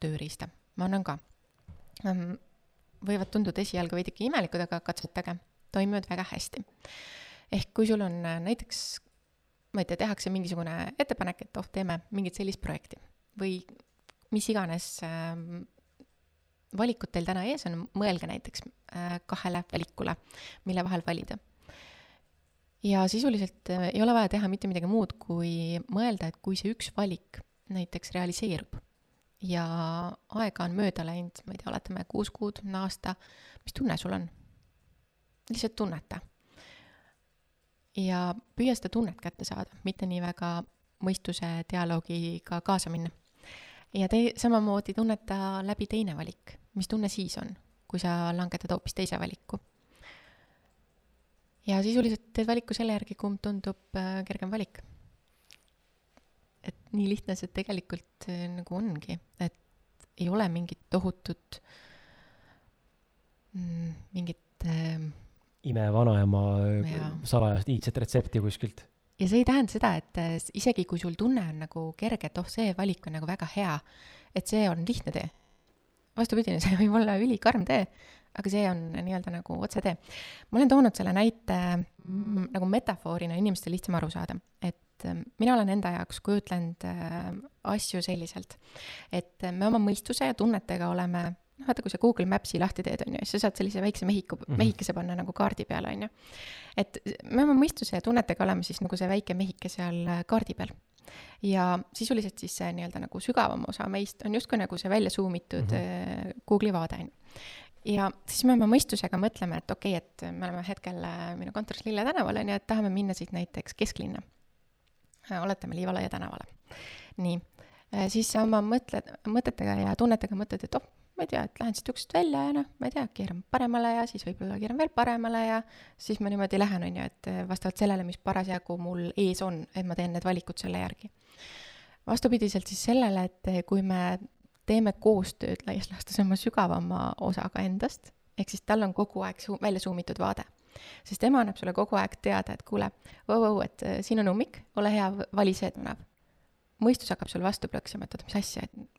tööriista, ma annan ka. Ähm, võivad tunduda esialgu veidike imelikud, aga katsetage, toimivad väga hästi. ehk kui sul on näiteks ma ei tea, tehakse mingisugune ettepanek, et oh, teeme mingit sellist projekti või mis iganes äh, valikud teil täna ees on, mõelge näiteks äh, kahele valikule, mille vahel valida. ja sisuliselt äh, ei ole vaja teha mitte midagi muud, kui mõelda, et kui see üks valik näiteks realiseerub ja aega on mööda läinud, ma ei tea, oletame kuus kuud, aasta, mis tunne sul on? lihtsalt tunneta ja püüa seda tunnet kätte saada, mitte nii väga mõistuse dialoogiga kaasa minna. ja tei-, samamoodi tunneta läbi teine valik, mis tunne siis on, kui sa langetad hoopis teise valiku. ja sisuliselt teed valiku selle järgi, kumb tundub äh, kergem valik. Et nii lihtne see tegelikult äh, nagu ongi, et ei ole mingit tohutut mm, mingit äh, imevanaema salajast iidset retsepti kuskilt. ja see ei tähenda seda, et äh, isegi kui sul tunne on nagu kerge, et oh, see valik on nagu väga hea, et see on lihtne tee. vastupidi, see võib olla ülikarm tee, aga see on nii-öelda nagu otsetee. ma olen toonud selle näite mm, nagu metafoorina inimestel lihtsam aru saada, et äh, mina olen enda jaoks kujutlenud äh, asju selliselt, et me oma mõistuse ja tunnetega oleme noh, vaata, kui sa Google Maps'i lahti teed, on ju, siis sa saad sellise väikse mehiku mm, -hmm. mehikese panna nagu kaardi peale, on ju. et me oma mõistuse ja tunnetega oleme siis nagu see väike mehike seal äh, kaardi peal. ja sisuliselt siis see nii-öelda nagu sügavam osa meist on justkui nagu see välja zoom itud mm -hmm. Google'i vaade, on ju ja siis me oma mõistusega mõtleme, et okei okay,, et me oleme hetkel äh, minu kontoris Lille tänaval, on ju, et tahame minna siit näiteks kesklinna. Oletame Liivalaia tänavale. nii, siis sa oma mõtled, mõtetega ja tunnetega mõtled, et oh, ma ei tea, et lähen siit uksest välja ja noh, ma ei tea, keeran paremale ja siis võib-olla keeran veel paremale ja siis ma niimoodi lähen, on ju, et vastavalt sellele, mis parasjagu mul ees on, et ma teen need valikud selle järgi. vastupidiselt siis sellele, et kui me teeme koostööd laias laastus oma sügavama osaga endast, ehk siis tal on kogu aeg su-, välja suumitud vaade. Sest tema annab sulle kogu aeg teada, et kuule, vau-vau, et äh, siin on ummik, ole hea, vali see tänav. mõistus hakkab sul vastu plõksima, et oota, mis asja, et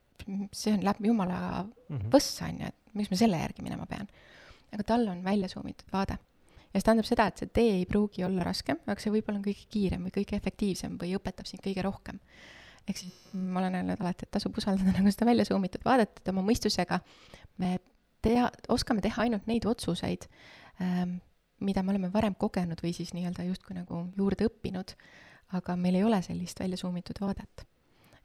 see on, läheb jumala mm -hmm. võssa, on ju, et miks ma selle järgi minema pean. aga tal on välja suumitud vaade. ja see tähendab seda, et see tee ei pruugi olla raskem, aga see võib-olla on kõige kiirem või kõige efektiivsem või õpetab sind kõige rohkem. ehk siis ma olen öelnud alati, et tasub usaldada nagu seda välja suumitud vaadet, et oma mõistusega me tea, oskame teha ainult neid otsuseid ähm,, mida me oleme varem kogenud või siis nii-öelda justkui nagu juurde õppinud, aga meil ei ole sellist välja suumitud vaadet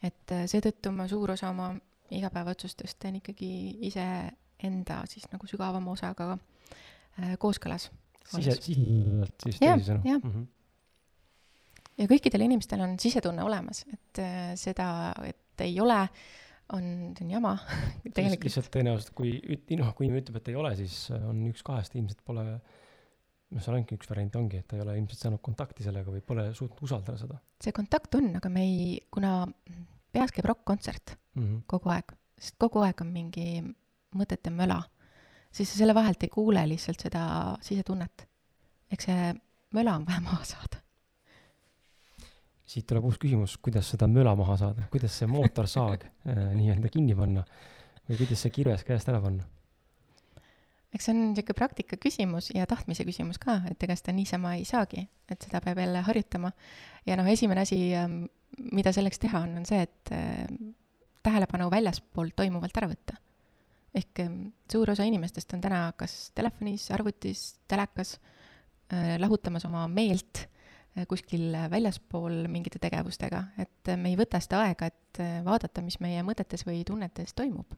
et äh, seetõttu ma suur osa oma igapäevaotsustest teen ikkagi iseenda siis nagu sügavama osaga äh, kooskõlas. sise, sisetunde siis teisisõnu jah. mm. -hmm. ja kõikidel inimestel on sisetunne olemas, et äh, seda, et ei ole, on, see on jama tegelikult. lihtsalt tõenäoliselt, kui üt-, noh, kui inimene ütleb, et ei ole, siis äh, on üks kahest ilmselt pole, noh, seal ainult üks variant ongi, et ta ei ole ilmselt saanud kontakti sellega või pole suutnud usaldada seda see kontakt on, aga me ei, kuna peas käib rokk-kontsert mm. -hmm. kogu aeg, sest kogu aeg on mingi mõtete möla, siis sa selle vahelt ei kuule lihtsalt seda sisetunnet. eks see möla on vaja maha saada. siit tuleb uus küsimus, kuidas seda möla maha saada, kuidas see mootorsaag äh, nii-öelda kinni panna või kuidas see kirves käest ära panna? Eks see on niisugune praktika küsimus ja tahtmise küsimus ka, et ega seda niisama ei saagi, et seda peab jälle harjutama. ja noh, esimene asi, mida selleks teha on, on see, et äh, tähelepanu väljaspool toimuvalt ära võtta. ehk ähm, suur osa inimestest on täna kas telefonis, arvutis, telekas, lahutamas oma meelt äh, kuskil väljaspool mingite tegevustega, et äh, me ei võta seda aega, et äh, vaadata, mis meie mõtetes või tunnetes toimub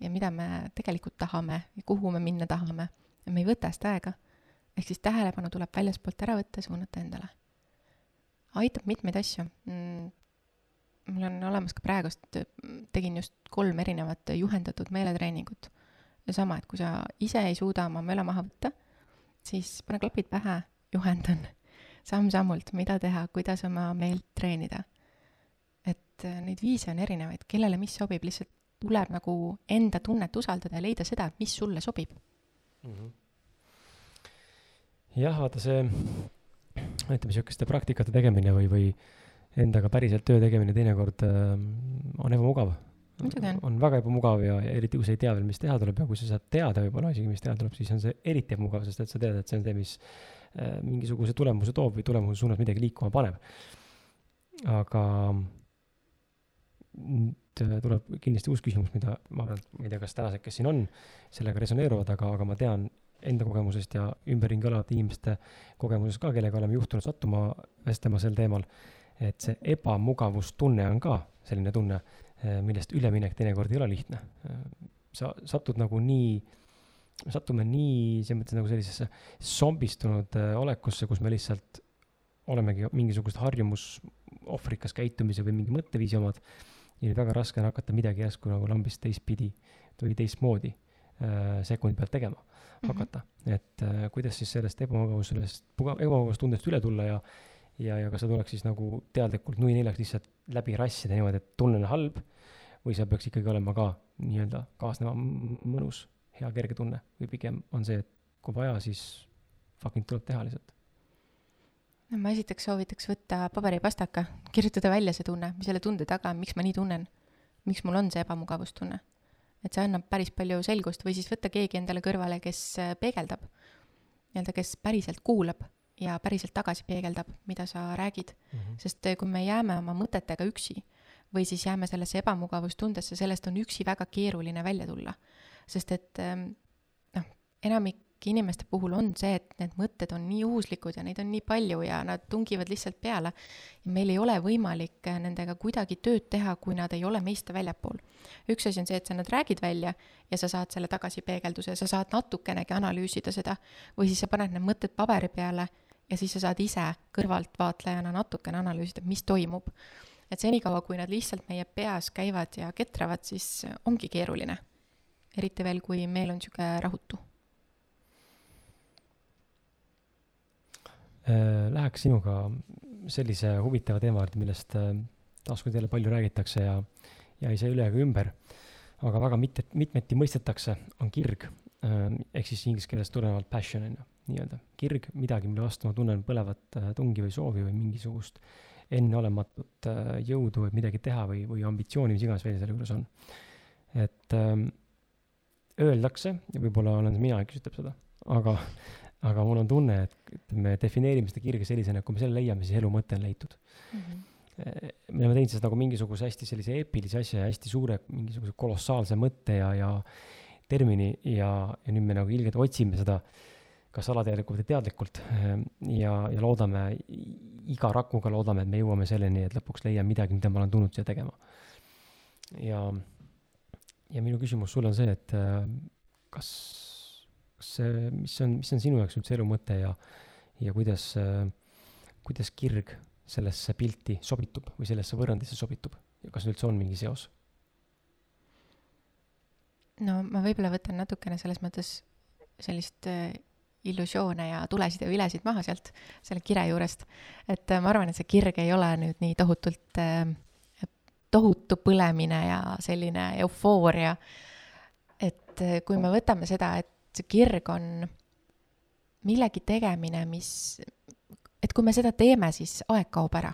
ja mida me tegelikult tahame ja kuhu me minna tahame ja me ei võta seda aega. ehk siis tähelepanu tuleb väljaspoolt ära võtta suunata endale. aitab mitmeid asju mm,. mul on olemas ka praegust, tegin just kolm erinevat juhendatud meeletreeningut. ja sama, et kui sa ise ei suuda oma möla maha võtta, siis pane klapid pähe, juhendan samm-sammult, mida teha, kuidas oma meelt treenida. et neid viise on erinevaid, kellele mis sobib, lihtsalt tuleb nagu enda tunnet usaldada ja leida seda, mis sulle sobib. jah, vaata see, ütleme sihukeste praktikate tegemine või, või endaga päriselt töö tegemine teinekord äh, on ebamugav. On. on väga ebamugav ja, ja eriti kui sa ei tea veel, mis teha tuleb ja kui sa saad teada võib-olla isegi, mis teha tuleb, siis on see eriti ebamugav, sest et sa tead, et see on see, mis äh, mingisuguse tulemuse toob või tulemuse suunas midagi liikuma paneb. aga nüüd äh, tuleb kindlasti uus küsimus, mida ma arvan, et ma ei tea, kas tänased, kes siin on, sellega resoneeruvad, aga, aga ma tean enda kogemusest ja ümberringi olevate inimeste kogemusest ka, kellega oleme juhtunud sattuma vestlema sel teemal, et see ebamugavustunne on ka selline tunne, millest üleminek teinekord ei ole lihtne. sa satud nagu nii, satume nii selles mõttes nagu sellisesse zombistunud äh, olekusse, kus me lihtsalt olemegi mingisugust harjumusohvrikas käitumise või mingi mõtteviisi omad ja nüüd väga raske on hakata midagi järsku nagu lambist teistpidi või teistmoodi äh, sekundi pealt tegema hakata mm. -hmm. et äh, kuidas siis sellest ebamugavus, sellest puga- ebamugavustundest üle tulla ja ja, ja kas see tuleks siis nagu teadlikult nui neljaks lihtsalt läbi rassida niimoodi, et tunne on halb või seal peaks ikkagi olema ka nii-öelda kaasneva mõnus, hea kerge tunne või pigem on see, et kui vaja, siis fucking tuleb teha lihtsalt. No ma esiteks soovitaks võtta paberipastaka, kirjutada välja see tunne, mis selle tunde taga miks ma nii tunnen. miks mul on see ebamugavustunne. et see annab päris palju selgust või siis võtta keegi endale kõrvale, kes äh, peegeldab. nii-öelda, kes päriselt kuulab ja päriselt tagasi peegeldab, mida sa räägid. sest äh, kui me jääme oma mõtetega üksi või siis jääme sellesse ebamugavustundesse, sellest on üksi väga keeruline välja tulla. sest et ähm, noh, enamik inimeste puhul on see, et need mõtted on nii juhuslikud ja neid on nii palju ja nad tungivad lihtsalt peale. ja meil ei ole võimalik äh, nendega kuidagi tööd teha, kui nad ei ole meist väljapool. üks asi on see, et sa nad räägid välja ja sa saad selle tagasipeegelduse, sa saad natukenegi analüüsida seda või siis sa paned need mõtted paberi peale ja siis sa saad ise kõrvaltvaatlejana natukene analüüsida, mis toimub. et senikaua, kui nad lihtsalt meie peas käivad ja ketravad, siis ongi keeruline. eriti veel, kui meel on niisugune rahutu Läheks sinuga sellise huvitava teema juurde, millest äh, taaskord jälle palju räägitakse ja, ja ei saa üle ega ümber, aga väga mitte, mitmeti mõistetakse, on kirg. ehk siis inglise keeles tulenevalt passion on ju, nii-öelda kirg, midagi, mille vastu ma tunnen põlevat äh, tungi või soovi või mingisugust enneolematut äh, jõudu, et midagi teha või, või ambitsiooni, mis iganes veel selle juures on. et ähm, öeldakse ja võib-olla olen mina, kes ütleb seda, aga aga mul on tunne, et me defineerime seda kirge sellisena, et kui me selle leiame, siis elu mõte on leitud. mm. -hmm. me oleme teinud sellest nagu mingisuguse hästi sellise eepilise asja ja hästi suure mingisuguse kolossaalse mõtte ja, ja termini ja, ja nüüd me nagu ilgelt otsime seda kas alateadlikult või teadlikult ja, ja loodame, iga rakuga loodame, et me jõuame selleni, et lõpuks leian midagi, mida ma olen tulnud siia tegema. ja, ja minu küsimus sulle on see, et äh, kas kas see, mis on, mis on sinu jaoks üldse elu mõte ja, ja kuidas, kuidas kirg sellesse pilti sobitub või sellesse võrrandisse sobitub ja kas üldse on mingi seos? no ma võib-olla võtan natukene selles mõttes sellist äh, illusioone ja tulesid ja vilesid maha sealt selle kire juurest. et äh, ma arvan, et see kirg ei ole nüüd nii tohutult, äh, tohutu põlemine ja selline eufooria. et kui me võtame seda, et see kirg on millegi tegemine, mis, et kui me seda teeme, siis aeg kaob ära.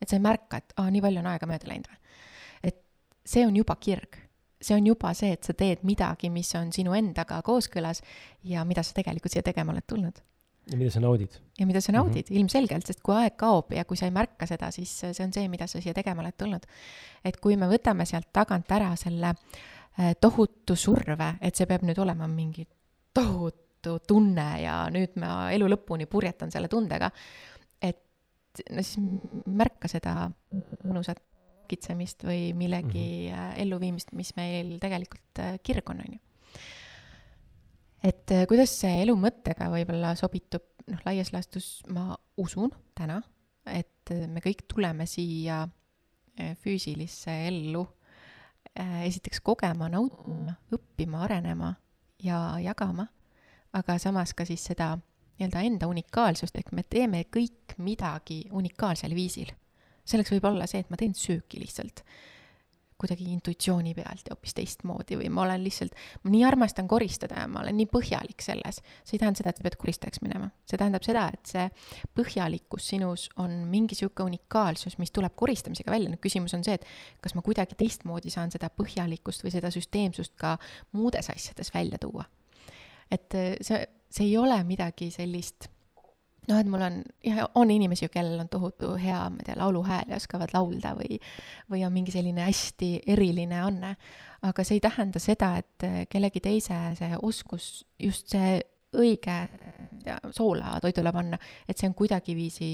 et sa ei märka, et aa, nii palju on aega mööda läinud või. et see on juba kirg. see on juba see, et sa teed midagi, mis on sinu endaga kooskõlas ja mida sa tegelikult siia tegema oled tulnud. ja mida sa naudid. ja mida sa naudid mm -hmm. ilmselgelt, sest kui aeg kaob ja kui sa ei märka seda, siis see on see, mida sa siia tegema oled tulnud. et kui me võtame sealt tagant ära selle äh, tohutu surve, et see peab nüüd olema mingi tohutu tunne ja nüüd ma elu lõpuni purjetan selle tundega. et no siis märka seda mõnusat kitsemist või millegi mm -hmm. elluviimist, mis meil tegelikult äh, kirg on, on ju. et kuidas see elu mõttega võib-olla sobitub, noh, laias laastus ma usun täna, et me kõik tuleme siia füüsilisse ellu esiteks kogema, nautima, õppima, arenema ja jagama, aga samas ka siis seda nii-öelda enda unikaalsust, ehk me teeme kõik midagi unikaalsel viisil. selleks võib olla see, et ma teen sööki lihtsalt kuidagi intuitsiooni pealt ja hoopis teistmoodi või ma olen lihtsalt, ma nii armastan koristada ja ma olen nii põhjalik selles. see ei tähenda seda, et sa pead koristajaks minema, see tähendab seda, et see põhjalikkus sinus on mingi sihuke unikaalsus, mis tuleb koristamisega välja, nüüd küsimus on see, et kas ma kuidagi teistmoodi saan seda põhjalikkust või seda süsteemsust ka muudes asjades välja tuua. et see, see ei ole midagi sellist noh, et mul on, jah, on inimesi kellel on tohutu hea, ma ei tea, lauluhääl ja oskavad laulda või, või on mingi selline hästi eriline anne. aga see ei tähenda seda, et kellegi teise see oskus, just see õige ja soola toidule panna, et see on kuidagiviisi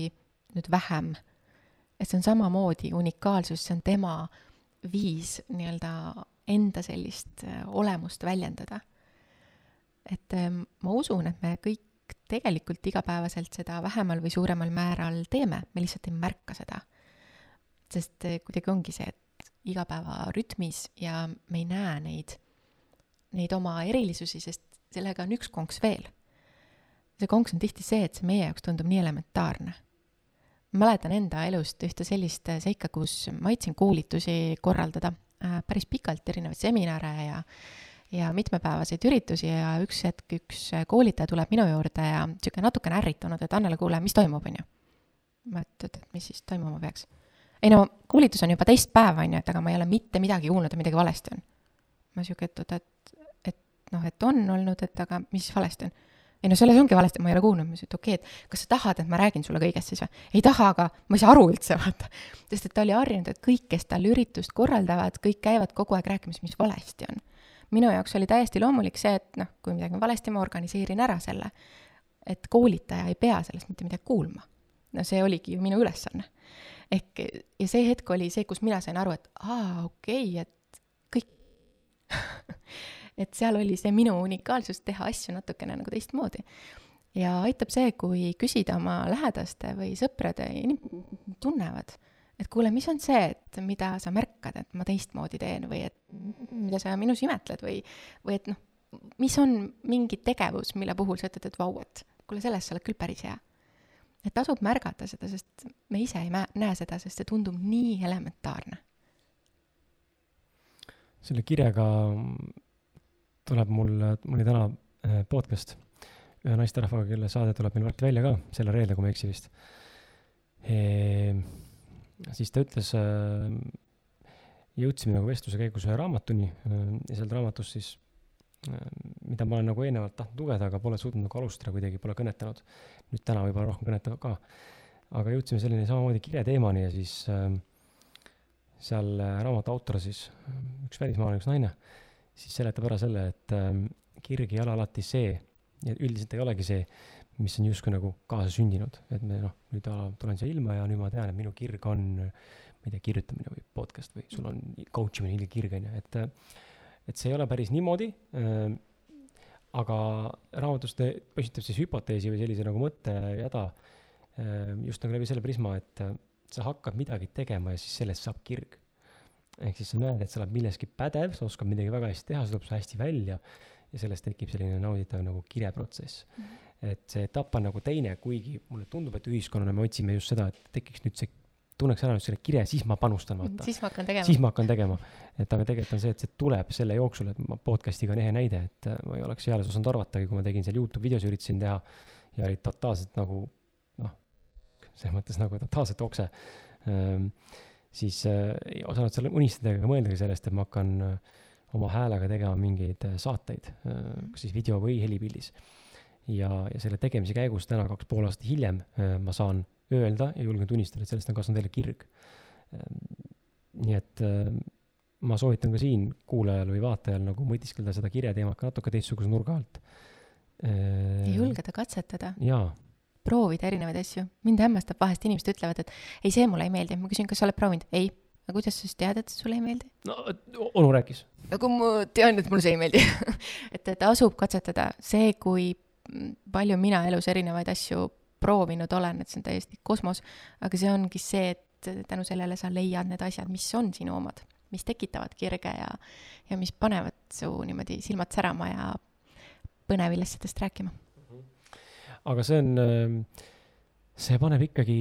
nüüd vähem. et see on samamoodi unikaalsus, see on tema viis nii-öelda enda sellist olemust väljendada. et ma usun, et me kõik tegelikult igapäevaselt seda vähemal või suuremal määral teeme, me lihtsalt ei märka seda. sest eh, kuidagi ongi see, et igapäevarütmis ja me ei näe neid, neid oma erilisusi, sest sellega on üks konks veel. see konks on tihti see, et see meie jaoks tundub nii elementaarne. mäletan enda elust ühte sellist seika, kus ma aitasin koolitusi korraldada äh, päris pikalt, erinevaid seminare ja ja mitmepäevaseid üritusi ja üks hetk üks koolitaja tuleb minu juurde ja niisugune natukene ärritunud, et Annele, kuule, mis toimub, on ju. ma, et, et, mis siis toimuma peaks. ei no, koolitus on juba teist päeva, on ju, et aga ma ei ole mitte midagi kuulnud, et midagi valesti on. ma sihuke, et oota, et, et noh, et on olnud, et aga mis valesti on? ei no selles ongi valesti, ma ei ole kuulnud, ma ütlesin, et okei okay,, et kas sa tahad, et ma räägin sulle kõigest siis või? ei taha, aga ma ei saa aru üldse, vaata. sest et ta oli harjunud, et kõik, kes tal üritust korraldavad, kõik käivad kogu aeg rääkimas, mis valesti on minu jaoks oli täiesti loomulik see, et noh, kui midagi on valesti, ma organiseerin ära selle. et koolitaja ei pea sellest mitte midagi kuulma. no see oligi ju minu ülesanne. ehk, ja see hetk oli see, kus mina sain aru, et aa, okei okay,, et kõik et seal oli see minu unikaalsus teha asju natukene nagu teistmoodi. ja aitab see, kui küsida oma lähedaste või sõprade, tunnevad et kuule, mis on see, et mida sa märkad, et ma teistmoodi teen või et mida sa minus imetled või, või et noh, mis on mingi tegevus, mille puhul sa ütled, et vau, et kuule, selles sa oled küll päris hea. et tasub märgata seda, sest me ise ei näe seda, sest see tundub nii elementaarne. selle kirjaga tuleb mul, mul oli täna äh, podcast ühe naisterahvaga, kelle saade tuleb meil varsti välja ka, selle reede, kui ma ei eksi vist ehm siis ta ütles, äh, jõudsime nagu vestluse käigus ühe raamatuni äh, ja sealt raamatust siis, äh, mida ma olen nagu eelnevalt tahtnud lugeda, aga pole suutnud nagu alustada kuidagi, pole kõnetanud. nüüd täna võib-olla rohkem kõnetab ka. aga jõudsime selline samamoodi kireteemani ja siis seal raamatu autor siis, üks välismaalane, üks naine, siis seletab ära selle, et kirg ei ole alati see, üldiselt ei olegi see, mis on justkui nagu kaasasündinud, et me noh, nüüd tulen siia ilma ja nüüd ma tean, et minu kirg on, ma ei tea, kirjutamine või podcast või sul on coach imine, kirg on ju, et, et see ei ole päris niimoodi äh,. aga raamatus ta püstitab siis hüpoteesi või sellise nagu mõttejada just nagu läbi selle prisma, et sa hakkad midagi tegema ja siis sellest saab kirg. ehk siis sa näed, et sa oled milleski pädev, sa oskad midagi väga hästi teha, see tuleb sul hästi välja ja sellest tekib selline nauditav nagu kireprotsess mm. -hmm. Et see etapp on nagu teine, kuigi mulle tundub, et ühiskonnana me otsime just seda, et tekiks nüüd see tunneks ära nüüd selle kire, siis ma panustan, vaata. siis ma hakkan tegema. siis ma hakkan tegema. et aga tegelikult on see, et see tuleb selle jooksul, et ma podcast'iga on ehe näide, et äh, ma ei oleks eales osanud arvatagi, kui ma tegin seal Youtube videos, üritasin teha ja olid totaalselt nagu noh, selles mõttes nagu totaalselt okse ehm,. siis äh, ei osanud seal unistada ega mõeldagi sellest, et ma hakkan äh, oma häälega tegema mingeid äh, saateid äh,, kas siis video või helipildis. Ja, ja selle tegemise käigus täna kaks pool aastat hiljem äh, ma saan öelda ja julgen tunnistada, et sellest on kasvanud jälle kirg. Ehm, nii et ehm, ma soovitan ka siin kuulajal või vaatajal nagu mõtiskleda seda kirjateemat ka natuke teistsuguse nurga alt. ja julgeda katsetada. jaa. proovida erinevaid asju. mind hämmastab vahest, inimesed ütlevad, et ei, see mulle ei meeldi. ma küsin, kas sa oled proovinud? ei. aga kuidas sa siis tead, et sulle ei meeldi? no onu rääkis. nagu ma tean, et mulle see ei meeldi et, et tasub katsetada. see, kui palju mina elus erinevaid asju proovinud olen, et see on täiesti kosmos, aga see ongi see, et tänu sellele sa leiad need asjad, mis on sinu omad, mis tekitavad kirge ja, ja mis panevad su niimoodi silmad särama ja põnevilist sellest rääkima. aga see on, see paneb ikkagi,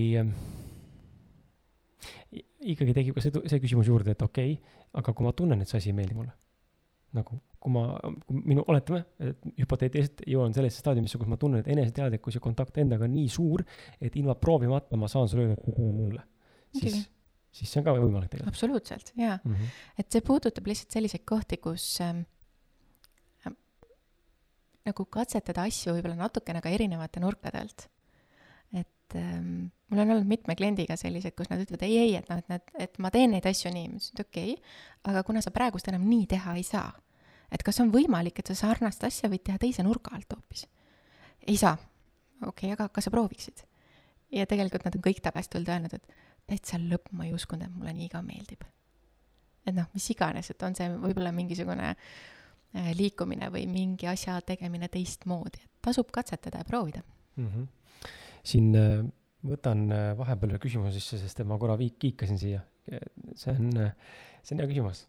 ikkagi tekib ka see, see küsimus juurde, et okei okay,, aga kui ma tunnen, et see asi ei meeldi mulle nagu kui ma, kui minu, oletame, et hüpoteetiliselt jõuan sellesse staadiumisse, kus ma tunnen, et eneseteadlikkus ja kontakt endaga on nii suur, et ilma proovimata ma saan sulle öelda, et mulle. siis, siis see on ka võimalik tegelikult. absoluutselt, jaa mm. -hmm. et see puudutab lihtsalt selliseid kohti, kus ähm, nagu katsetada asju võib-olla natukene ka erinevate nurkade alt. Et ähm, mul on olnud mitme kliendiga sellised, kus nad ütlevad ei, ei, et noh, et nad, et ma teen neid asju nii, ma ütlesin, et okei okay,, aga kuna sa praegust enam nii teha ei saa et kas on võimalik, et sa sarnast asja võid teha teise nurga alt hoopis? ei saa. okei okay,, aga kas sa prooviksid? ja tegelikult nad on kõik tagasi tulnud ja öelnud, et täitsa lõpp, ma ei uskunud, et mulle nii ka meeldib. et noh, mis iganes, et on see võib-olla mingisugune äh, liikumine või mingi asja tegemine teistmoodi, et tasub katsetada ja proovida mm. -hmm. Siin äh, võtan äh, vahepeal ühe küsimuse sisse, sest et ma korra viik-, kiikasin siia. see on, see on hea küsimus.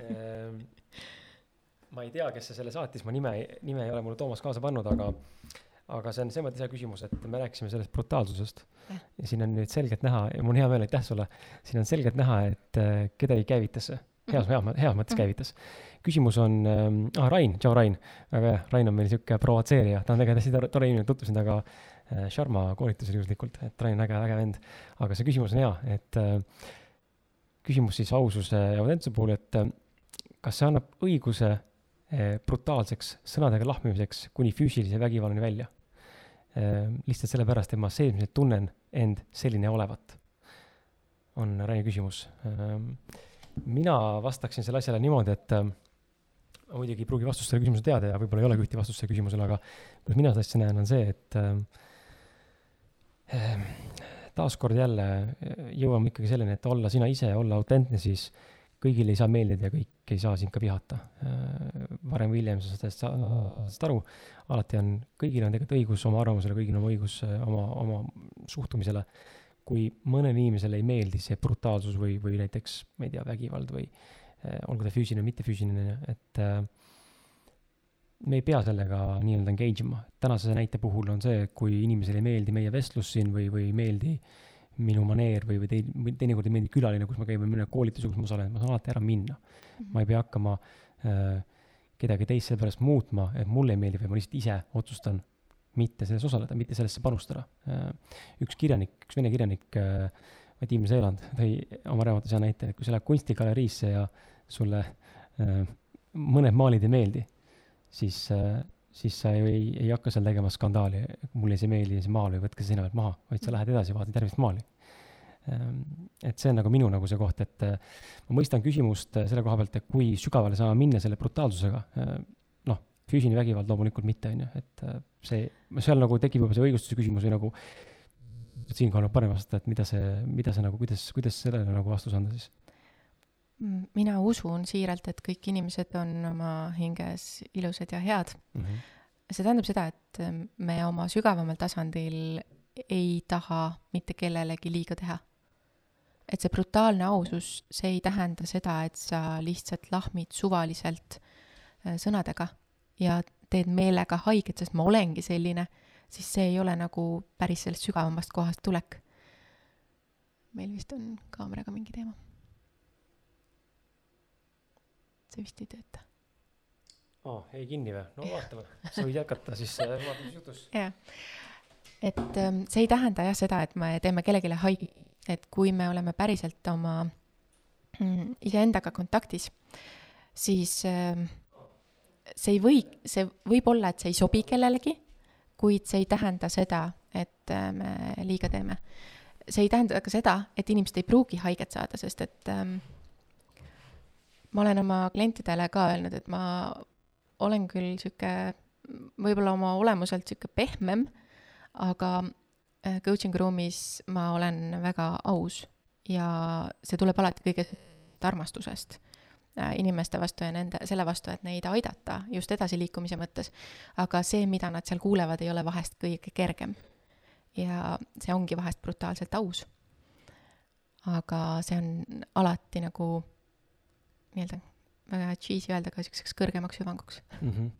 Ehm, ma ei tea, kes see selle saatis, ma nime, nime ei ole mulle Toomas kaasa pannud, aga, aga see on selles mõttes hea küsimus, et me rääkisime sellest brutaalsusest. ja siin on nüüd selgelt näha ja mul on hea meel, aitäh sulle, siin on selgelt näha, et äh, kedagi käivitas see, heas, heas, heas mõttes käivitas. küsimus on ähm,, ah Rain, tšau Rain, väga hea, Rain on meil sihuke provotseerija, ta on tegelikult hästi tore inimene, tutvusin temaga äh, Sharma koolitusel juhuslikult, et Rain on äge, äge vend. aga see küsimus on hea, et äh, küsimus siis aususe ja autentsuse puhul, et äh, kas see annab õiguse brutaalseks sõnadega lahmimiseks kuni füüsilise vägivallani välja. Lihtsalt sellepärast, et ma seesmiselt tunnen end selline olevat, on Raini küsimus. Mina vastaksin selle asjale niimoodi, et ma muidugi ei pruugi vastust sellele küsimusele teada ja võib-olla ei olegi ühte vastust sellele küsimusele, aga kuidas mina seda asja näen, on see, et taaskord jälle jõuame ikkagi selleni, et olla sina ise, olla autentne, siis kõigile ei saa meeldida ja kõik ei saa sind ka vihata. Äh, varem või hiljem sa saad sellest aru, alati on, kõigil on tegelikult õigus oma arvamusele, kõigil on õigus äh, oma, oma suhtumisele. kui mõnele inimesele ei meeldi see brutaalsus või, või näiteks, ma ei tea, vägivald või äh, olgu ta füüsiline mittefüüsiline, et äh, me ei pea sellega nii-öelda engage ima. tänase näite puhul on see, kui inimesele ei meeldi meie vestlus siin või, või ei meeldi minu maneer või, või tei-, teinekord ei meeldi külaline, kus ma käin või mõne koolituse, kus ma osalen, ma saan alati ära minna mm. -hmm. ma ei pea hakkama äh, kedagi teist sellepärast muutma, et mulle ei meeldi, vaid ma lihtsalt ise otsustan mitte selles osaleda, mitte sellesse panustada äh,. üks kirjanik, üks vene kirjanik äh,, Vadim Zeeland tõi oma raamatus hea näite, et kui sa lähed kunstigaleriisse ja sulle äh, mõned maalid ei meeldi, siis äh, siis sa ju ei, ei hakka seal tegema skandaali, mulle see ei meeldi see maal või võtke see seina pealt maha, vaid sa lähed edasi, vaatad järgmist maali. Ehm, et see on nagu minu nagu see koht, et äh, ma mõistan küsimust äh, selle koha pealt, et kui sügavale saame minna selle brutaalsusega, noh, füüsiline vägivald loomulikult mitte, on ju, et see, seal nagu tekib juba see õigustuse küsimus või nagu siinkohal on parem vastata, et mida see, mida see nagu, kuidas, kuidas sellele nagu vastus anda siis? Mm, mina usun siiralt, et kõik inimesed on oma hinges ilusad ja head mm. -hmm. see tähendab seda, et me oma sügavamal tasandil ei taha mitte kellelegi liiga teha. et see brutaalne ausus, see ei tähenda seda, et sa lihtsalt lahmid suvaliselt äh, sõnadega ja teed meelega haiget, sest ma olengi selline, siis see ei ole nagu päris sellest sügavamast kohast tulek. meil vist on kaameraga mingi teema see vist ei tööta. aa, jäi kinni või? no vaatame, sa võid jätkata siis äh, vaatame, mis juhtus. jah, et ähm, see ei tähenda jah seda, et me teeme kellelegi haigi, et kui me oleme päriselt oma mm, iseendaga kontaktis, siis ähm, see ei või, see võib olla, et see ei sobi kellelegi, kuid see ei tähenda seda, et äh, me liiga teeme. see ei tähenda ka seda, et inimesed ei pruugi haiget saada, sest et ähm, ma olen oma klientidele ka öelnud, et ma olen küll sihuke, võib-olla oma olemuselt sihuke pehmem, aga äh, coaching ruumis ma olen väga aus ja see tuleb alati kõigest armastusest äh, inimeste vastu ja nende, selle vastu, et neid aidata just edasiliikumise mõttes. aga see, mida nad seal kuulevad, ei ole vahest kõige kergem. ja see ongi vahest brutaalselt aus. aga see on alati nagu nii-öelda väga cheesy öelda, aga niisuguseks kõrgemaks hüvanguks mm. -hmm.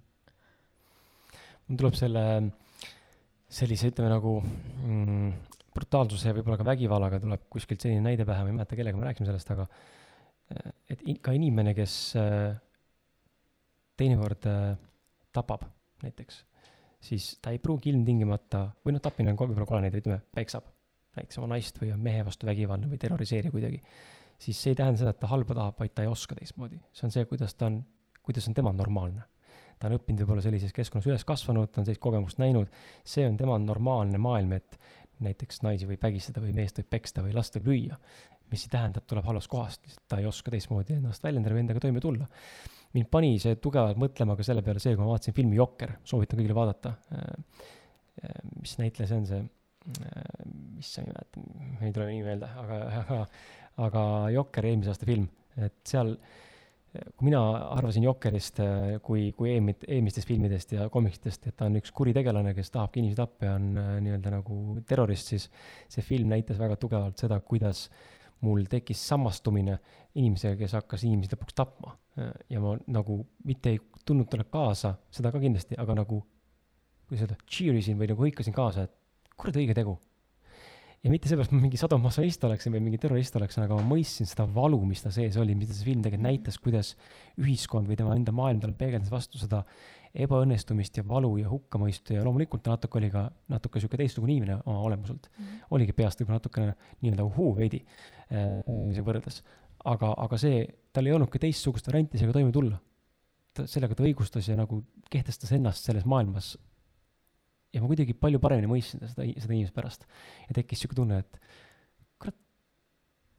mul tuleb selle, sellise, ütleme nagu mm, brutaalsuse ja võib-olla ka vägivallaga tuleb kuskilt selline näide pähe, ma ei mäleta, kellega me rääkisime sellest, aga eh, et ka inimene, kes eh, teinekord eh, tapab näiteks, siis ta ei pruugi ilmtingimata, või noh, tapmine on võib-olla kole näide, ütleme, peksab näiteks oma naist või on mehe vastu vägivaldne või terroriseerib kuidagi siis see ei tähenda seda, et ta halba tahab, vaid ta ei oska teistmoodi. see on see, kuidas ta on, kuidas on tema normaalne. ta on õppinud võib-olla sellises keskkonnas üles kasvanud, ta on sellist kogemust näinud, see on tema normaalne maailm, et näiteks naisi võib vägistada või meest võib peksta või last võib lüüa. mis ei tähenda, et tuleb halvast kohast, lihtsalt ta ei oska teistmoodi ennast väljendada või endaga toime tulla. mind pani see tugevalt mõtlema ka selle peale see, kui ma vaatasin filmi Jokker, soovitan kõigile vaadata. Äh, äh, mis näitleja see on, see, äh, issand, ei mäleta, ei tule nimi meelde, aga, aga aga Jokker, eelmise aasta film, et seal, kui mina arvasin Jokkerist kui, kui eelmid, eelmistest filmidest ja komiksitest, et ta on üks kuritegelane, kes tahabki inimesi tappa ja on äh, nii-öelda nagu terrorist, siis see film näitas väga tugevalt seda, kuidas mul tekkis samastumine inimesega, kes hakkas inimesi lõpuks tapma. ja ma nagu mitte ei tundnud talle kaasa, seda ka kindlasti, aga nagu, kuidas öelda, cheer isin või nagu hõikasin kaasa, et kurat, õige tegu ja mitte seepärast, et ma mingi sadomasohhist oleksin või mingi terrorist oleksin, aga ma mõistsin seda valu, mis ta sees oli, mida see film tegelikult näitas, kuidas ühiskond või tema enda maailm talle peegeldas vastu seda ebaõnnestumist ja valu ja hukkamõistu ja loomulikult ta natuke oli ka natuke sihuke teistsugune inimene oma olemuselt mm. -hmm. oligi peast võib-olla natukene nii-öelda uhuu veidi äh, võrreldes. aga, aga see, tal ei olnud ka teistsugust varianti sellega toime tulla. ta, sellega ta õigustas ja nagu kehtestas ennast selles maailmas ja ma kuidagi palju paremini mõistsin seda, seda inimest pärast. ja tekkis sihuke tunne, et kurat,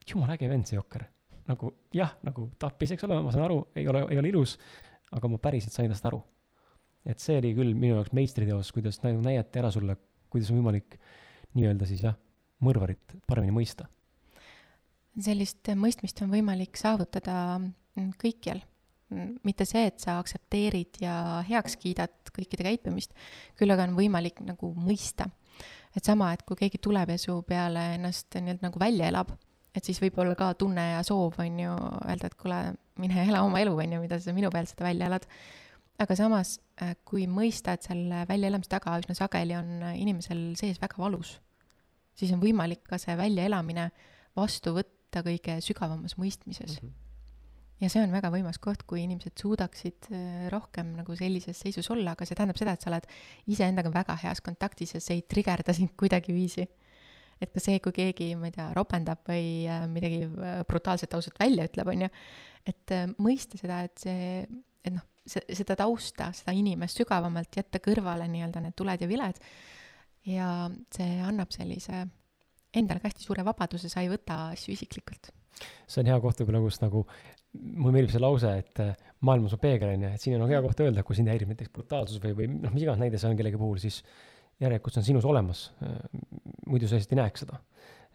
jumala äge vend see Jokker. nagu jah, nagu tappis, eks ole, ma saan aru, ei ole, ei ole ilus, aga ma päriselt sain tast aru. et see oli küll minu jaoks meistriteos, kuidas nagu näidati ära sulle, kuidas on võimalik nii-öelda siis jah, mõrvarit paremini mõista. sellist mõistmist on võimalik saavutada kõikjal mitte see, et sa aktsepteerid ja heaks kiidad kõikide käitumist, küll aga on võimalik nagu mõista. et sama, et kui keegi tuleb ja su peale ennast nii-öelda nagu välja elab, et siis võib olla ka tunne ja soov, on ju, öelda, et kuule, mine ela oma elu, on ju, mida sa minu peal seda välja elad. aga samas, äh, kui mõista, et selle väljaelamise taga üsna sageli on inimesel sees väga valus, siis on võimalik ka see väljaelamine vastu võtta kõige sügavamas mõistmises mm. -hmm ja see on väga võimas koht, kui inimesed suudaksid äh, rohkem nagu sellises seisus olla, aga see tähendab seda, et sa oled iseendaga väga heas kontaktis ja see ei trigerda sind kuidagiviisi. et ka see, kui keegi, ma ei tea, ropendab või äh, midagi äh, brutaalselt ausalt välja ütleb, on ju, et mõista seda, et see, et noh, seda tausta, seda inimest sügavamalt jätta kõrvale nii-öelda need tuled ja viled ja see annab sellise endale ka hästi suure vabaduse, sa ei võta asju isiklikult see on hea koht võib-olla, kus nagu mulle meeldib see lause, et äh, maailm on su peegel, on ju, et siin on hea koht öelda, kui sind häirib näiteks brutaalsus või, või noh, mis iganes näide see on kellegi puhul, siis järelikult see on sinus olemas. Muidu sa lihtsalt ei näeks seda.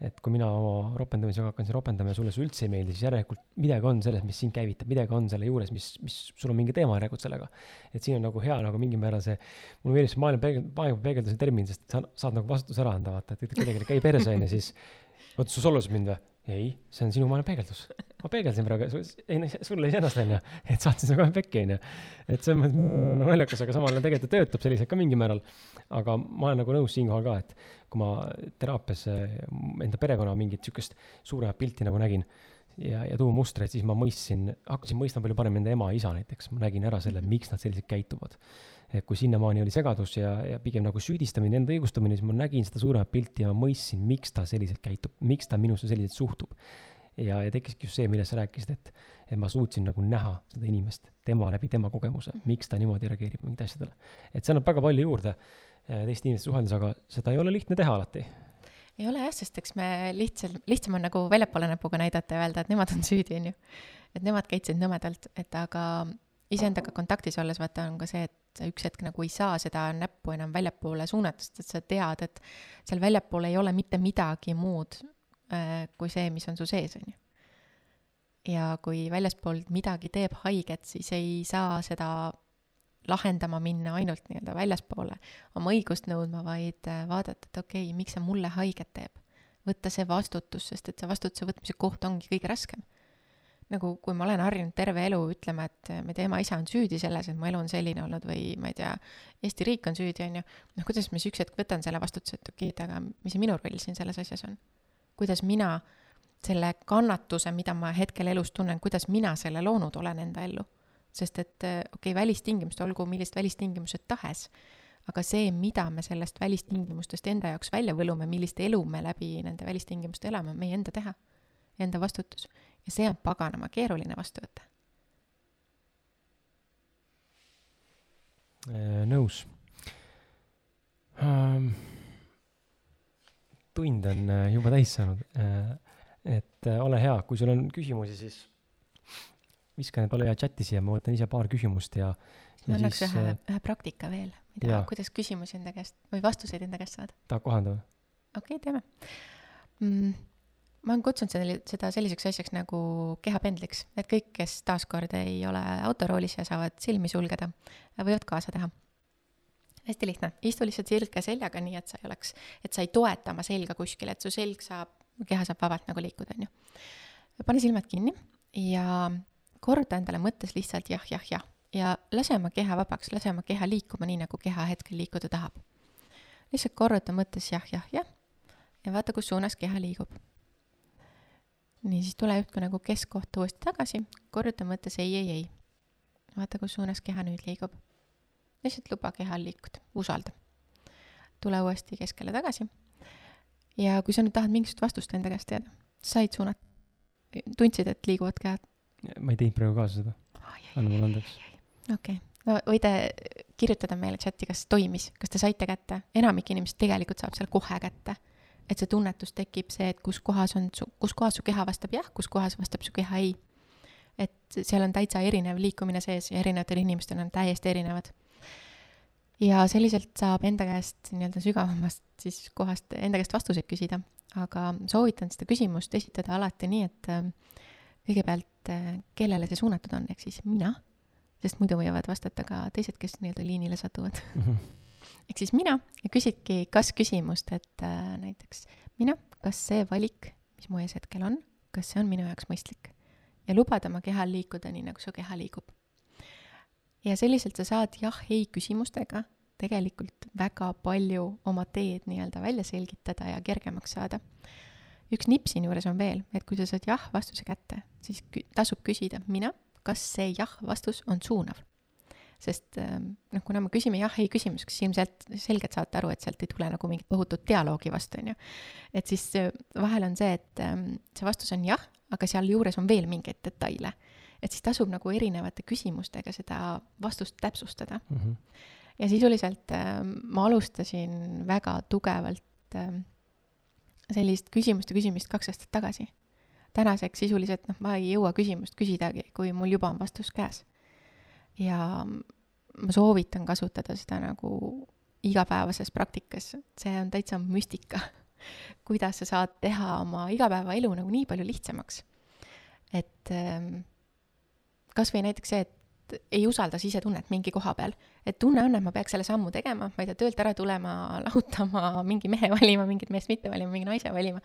et kui mina oma ropendamisega hakkan siin ropendama ja sulle see üldse ei meeldi, siis järelikult midagi on selles, mis sind käivitab, midagi on selle juures, mis, mis, sul on mingi teema järelikult sellega. et siin on nagu hea nagu mingil määral see, mulle meeldib see maailma peegel, maailma peegelduse termin, sest sa saad nagu vastutuse ära anda, vaata, et kedagi käi perse, on ju, siis oota, sa solvasid mind või? ei, see on sinu maailma peegeldus. Ma peegeldasin praegu, ei noh, sulle iseennast onju, et saatsin sulle kohe pekki onju. et see on naljakas, aga samal ajal tegelikult töötab selliselt ka mingil määral. aga ma olen nagu nõus siinkohal ka, et kui ma teraapias eh, enda perekonna mingit sihukest suuremat pilti nagu nägin ja, ja tuumustreid, siis ma mõistsin, hakkasin mõistma palju paremini enda ema ja isa näiteks, ma nägin ära selle, miks nad selliselt käituvad et kui sinnamaani oli segadus ja, ja pigem nagu süüdistamine, enda õigustamine, siis ma nägin seda suuremat pilti ja ma mõistsin, miks ta selliselt käitub, miks ta minusse selliselt suhtub. Ja, ja tekkiski just see, millest sa rääkisid, et, et ma suutsin nagu näha seda inimest, tema läbi tema kogemuse, miks ta niimoodi reageerib mingitele asjadele. et see annab väga palju juurde eh, teiste inimeste suheldes, aga seda ei ole lihtne teha alati ei ole jah, sest eks me lihtsalt, lihtsam on nagu väljapoole näpuga näidata ja öelda, et nemad on süüdi, on ju. et nemad käitusid nõmedalt, et aga iseendaga kontaktis olles vaata on ka see, et sa üks hetk nagu ei saa seda näppu enam väljapoole suunata, sest et sa tead, et seal väljapool ei ole mitte midagi muud kui see, mis on su sees, on ju. ja kui väljaspoolt midagi teeb haiget, siis ei saa seda lahendama minna ainult nii-öelda väljaspoole oma õigust nõudma, vaid äh, vaadata, et okei okay,, miks see mulle haiget teeb. võtta see vastutus, sest et see vastutuse võtmise koht ongi kõige raskem nagu kui ma olen harjunud terve elu ütlema, et ma ei tea, ema-isa on süüdi selles, et mu elu on selline olnud või ma ei tea, Eesti riik on süüdi, on ju, noh, kuidas ma siis üks hetk võtan selle vastutuse, et okei okay,, et aga mis see minu roll siin selles asjas on? Kuidas mina selle kannatuse, mida ma hetkel elus tunnen, kuidas mina selle loonud olen enda ellu? sest et okei okay,, välistingimused, olgu millised välistingimused tahes, aga see, mida me sellest välistingimustest enda jaoks välja võlume, millist elu me läbi nende välistingimuste elame, meie enda teha, enda vastutus ja see on paganama keeruline vastu võtta. Äh, nõus um,. Tund on äh, juba täis saanud. Äh, et ole hea, kui sul on küsimusi, siis viska need ole hea chati siia, ma võtan ise paar küsimust ja. ma annaks ühe, ühe praktika veel, mida, kuidas küsimusi enda käest või vastuseid enda käest saada. tahad kohandada? okei okay,, teeme mm ma olen kutsunud selle, seda selliseks asjaks nagu kehapendliks, et kõik, kes taaskord ei ole autoroolis ja saavad silmi sulgeda, võivad kaasa teha. Hästi lihtne, istu lihtsalt sirge seljaga, nii et sa ei oleks, et sa ei toeta oma selga kuskile, et su selg saab, keha saab vabalt nagu liikuda, on ju. pane silmad kinni ja korda endale mõttes lihtsalt jah, jah, jah ja lase oma keha vabaks, lase oma keha liikuma nii, nagu keha hetkel liikuda tahab. lihtsalt korruta mõttes jah, jah, jah ja vaata, kus suunas keha liigub nii, siis tule justkui nagu keskkohta uuesti tagasi, korruta mõttes ei, ei, ei. vaata, kus suunas keha nüüd liigub. Lihtsalt luba kehal liikuda, usalda. tule uuesti keskele tagasi. ja kui sa nüüd tahad mingisugust vastust enda käest teada, said suunata, tundsid, et liiguvad kehad? ma ei teinud praegu kaasa seda. anna mulle andeks. okei okay., no võite kirjutada meile chati, kas toimis, kas te saite kätte, enamik inimesi tegelikult saab seal kohe kätte et see tunnetus tekib, see, et kus kohas on su, kus kohas su keha vastab jah, kus kohas vastab su keha ei. et seal on täitsa erinev liikumine sees ja erinevatel inimestel on täiesti erinevad. Ja selliselt saab enda käest nii-öelda sügavamast siis kohast enda käest vastuseid küsida, aga soovitan seda küsimust esitada alati nii, et äh, kõigepealt, äh, kellele see suunatud on, ehk siis mina, sest muidu võivad vastata ka teised, kes nii-öelda liinile satuvad mm. -hmm ehk siis mina ja küsidki kas-küsimust, et äh, näiteks mina, kas see valik, mis mu ees hetkel on, kas see on minu jaoks mõistlik? ja lubada oma kehal liikuda nii, nagu su keha liigub. Ja selliselt sa saad jah-ei küsimustega tegelikult väga palju oma teed nii-öelda välja selgitada ja kergemaks saada. üks nipp siin juures on veel, et kui sa saad jah-vastuse kätte, siis tasub küsida mina, kas see jah-vastus on suunav sest ähm, noh, kuna me küsime jah-ei küsimuseks, siis ilmselt selgelt saate aru, et sealt ei tule nagu mingit tohutut dialoogi vastu, on ju. et siis äh, vahel on see, et ähm, see vastus on jah, aga sealjuures on veel mingeid detaile. Et siis tasub nagu erinevate küsimustega seda vastust täpsustada mm. -hmm. ja sisuliselt ähm, ma alustasin väga tugevalt sellist küsimuste küsimist kaks aastat tagasi tänaseks sisuliselt noh, ma ei jõua küsimust küsidagi, kui mul juba on vastus käes ja ma soovitan kasutada seda nagu igapäevases praktikas, see on täitsa müstika. kuidas sa saad teha oma igapäevaelu nagu nii palju lihtsamaks. et ähm, kas või näiteks see, et ei usalda sisetunnet mingi koha peal. et tunne on, et ma peaks selle sammu tegema, ma ei tea, töölt ära tulema, lahutama, mingi mehe valima, mingit meest mitte valima, mingi naise valima.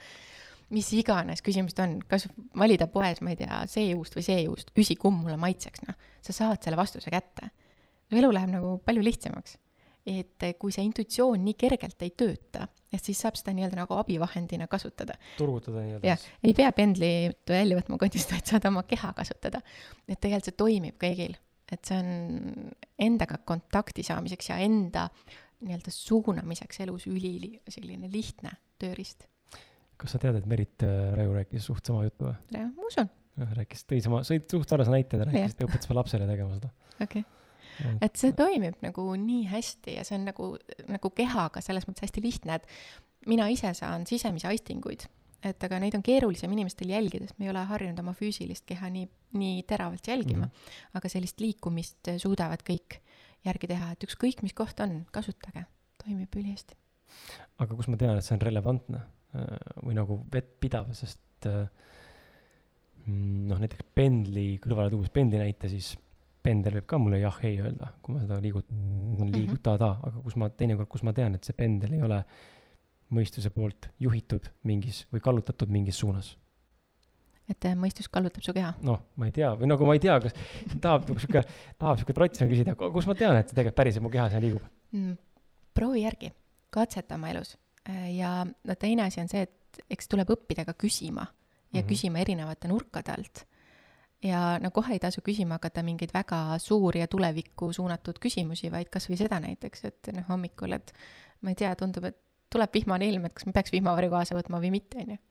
mis iganes küsimus ta on, kas valida poes, ma ei tea, see juust või see juust, küsi, kumb mulle maitseks, noh. sa saad selle vastuse kätte. elu läheb nagu palju lihtsamaks et kui see intuitsioon nii kergelt ei tööta, et siis saab seda nii-öelda nagu abivahendina kasutada. turgutada nii-öelda. jah, ei pea pendlit välja võtma kondist, vaid saad oma keha kasutada. et tegelikult see toimib kõigil, et see on endaga kontakti saamiseks ja enda nii-öelda suunamiseks elus üli selline lihtne tööriist. kas sa tead, et Merit äh, Raju rääkis suht sama juttu või? jah, ma usun. rääkis, tõi sama, sõid suht sarnase näite, ta rääkis, et õpetas oma lapsele tegema seda. okei okay et see toimib nagu nii hästi ja see on nagu, nagu kehaga selles mõttes hästi lihtne, et mina ise saan sisemisi aistinguid, et aga neid on keerulisem inimestel jälgida, sest me ei ole harjunud oma füüsilist keha nii, nii teravalt jälgima mm. -hmm. aga sellist liikumist suudavad kõik järgi teha, et ükskõik, mis koht on, kasutage, toimib ülihästi. aga kus ma tean, et see on relevantne äh, või nagu vettpidav, sest äh, mm, noh, näiteks pendli kõrvale tuues pendli näite, siis pendel võib ka mulle jah-ei öelda, kui ma seda liigutan, Mhm. liigutada, aga kus ma teinekord, kus ma tean, et see pendel ei ole mõistuse poolt juhitud mingis või kallutatud mingis suunas. et äh, mõistus kallutab su keha. noh, ma ei tea või nagu ma ei tea, kas tahab nagu sihuke, tahab sihuke trots on küsida, kus ma tean, et tegelikult päriselt mu keha seal liigub mm,? proovi järgi, katseta oma elus. Äh, ja no teine asi on see, et eks tuleb õppida ka küsima ja mm -hmm. küsima erinevate nurkade alt ja no kohe ei tasu küsima hakata mingeid väga suuri ja tulevikku suunatud küsimusi, vaid kasvõi seda näiteks, et noh, hommikul, et ma ei tea, tundub, et tuleb vihmane ilm, et kas ma peaks vihmavarju kaasa võtma või mitte, on ju.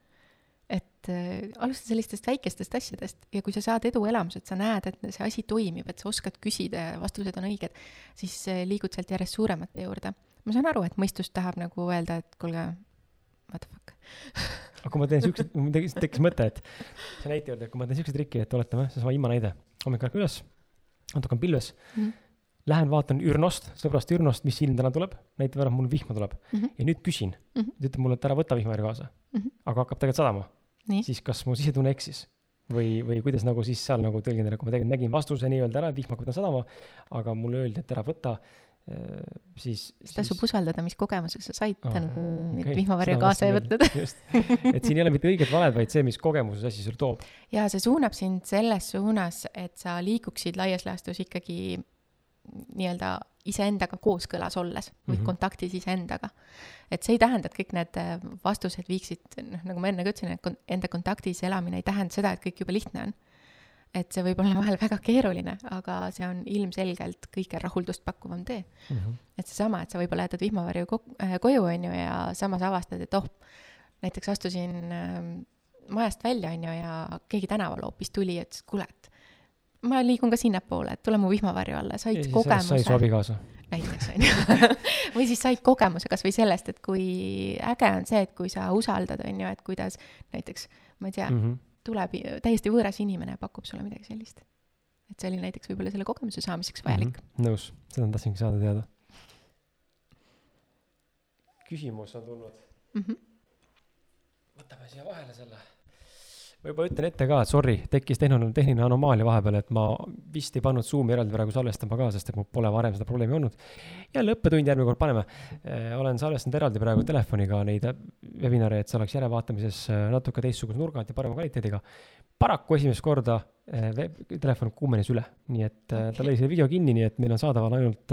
et äh, alusta sellistest väikestest asjadest ja kui sa saad eduelamused, sa näed, et see asi toimib, et sa oskad küsida ja vastused on õiged, siis äh, liigud sealt järjest suuremate juurde. ma saan aru, et mõistus tahab nagu öelda, et kuulge, what the fuck aga kui ma teen siukse, mul tekkis, tekkis mõte, et see näite juurde, et kui ma teen siukse triki, et oletame, seesama Imma näide, hommikul ärkan üles, natuke on pilves mm, -hmm. lähen vaatan Ürnost, sõbrast Ürnost, mis ilm täna tuleb, näitab ära, mul vihma tuleb mm. -hmm. ja nüüd küsin mm, -hmm. ta ütleb mulle, et ära võta vihmavarju kaasa mm, -hmm. aga hakkab tegelikult sadama. siis kas mu sisetunne eksis? või, või kuidas nagu siis seal nagu tõlgendada, kui ma tegelikult nägin vastuse nii-öelda ära, et vihma hakkab sadama, aga mulle öeldi, et ära võta siis. siis tasub usaldada, mis kogemuseks sa said tänu oh, okay. vihmavarju kaasa ei võtnud et siin ei ole mitte õiged-valed, vaid see, mis kogemuses asi sulle toob. ja see suunab sind selles suunas, et sa liiguksid laias laastus ikkagi nii-öelda iseendaga kooskõlas olles või mm -hmm. kontaktis iseendaga. et see ei tähenda, et kõik need äh, vastused viiksid, noh, nagu ma enne ka ütlesin, et enda kontaktis elamine ei tähenda seda, et kõik jube lihtne on et see võib olla vahel väga keeruline, aga see on ilmselgelt kõige rahuldust pakkuvam tee mm. -hmm. et seesama, et sa võib-olla jätad vihmavarju äh, koju, on ju, ja samas avastad, et oh, näiteks astusin äh, majast välja, on ju, ja keegi tänaval hoopis tuli, ütles, kuule, et ma liigun ka sinnapoole, et tule mu vihmavarju alla, said kogemuse. sai su abikaasa. näiteks, on ju. või siis said kogemuse kasvõi sellest, et kui äge on see, et kui sa usaldad, on ju, et kuidas näiteks, ma ei tea mm, -hmm tuleb täiesti võõras inimene ja pakub sulle midagi sellist. et see oli näiteks võib-olla selle kogemuse saamiseks vajalik mm. -hmm. nõus, seda ma tahtsingi saada teada. küsimus on tulnud mm. -hmm. võtame siia vahele selle ma juba ütlen ette ka, et sorry, tekkis tehniline, tehniline anomaalia vahepeal, et ma vist ei pannud Zoomi eraldi praegu salvestama ka, sest et mul pole varem seda probleemi olnud. jälle õppetund, järgmine kord paneme. Eh, olen salvestanud eraldi praegu telefoniga neid webinare, et see oleks järelevaatamises eh, natuke teistsuguse nurga alt ja parema kvaliteediga. paraku esimest korda web, telefon kuumenes üle, nii et okay. ta lõi selle video kinni, nii et meil on saadaval ainult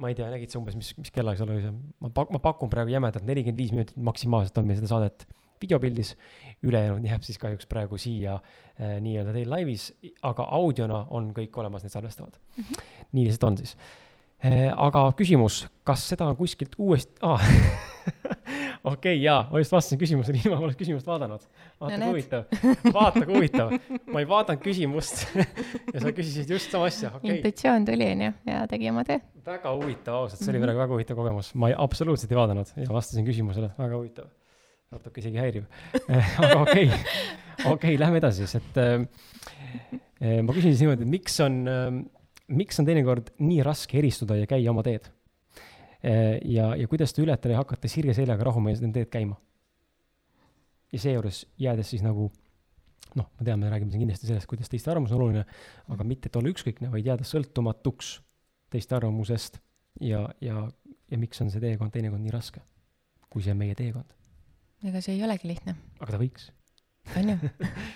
ma ei tea, nägid sa umbes, mis, mis kellaga seal oli see, ma pak-, ma pakun praegu jämedalt nelikümmend viis minutit maksimaalselt on meil seda saadet videopildis, ülejäänud jääb siis kahjuks praegu siia äh, nii-öelda teil laivis, aga audiona on kõik olemas, need salvestavad mm. -hmm. nii lihtsalt on siis äh,. aga küsimus, kas seda on kuskilt uuesti ah. okei okay,, jaa, ma just vastasin küsimusele ilma, ma oleks küsimust vaadanud. vaata no, kui huvitav, vaata kui huvitav. ma ei vaadanud küsimust ja sa küsisid just sama asja, okei okay.. intuitsioon tuli, onju, ja tegi oma töö. väga huvitav, ausalt, see oli mm -hmm. väga, väga huvitav kogemus. ma ei, absoluutselt ei vaadanud ja vastasin küsimusele, väga huvitav natuke isegi häiriv aga okei okay., okei okay,, lähme edasi siis, et äh, äh, ma küsin siis niimoodi, et miks on äh,, miks on teinekord nii raske eristuda ja käia oma teed? ja, ja kuidas te ületada ja hakata sirge seljaga rahumeelselt need teed käima. ja seejuures jäädes siis nagu noh, ma tean, me räägime siin kindlasti sellest, kuidas teiste arvamus on oluline, aga mitte, et olla ükskõikne, vaid jääda sõltumatuks teiste arvamusest ja, ja, ja miks on see teekond teinekord nii raske, kui see on meie teekond. Ega see ei olegi lihtne. aga ta võiks. on ju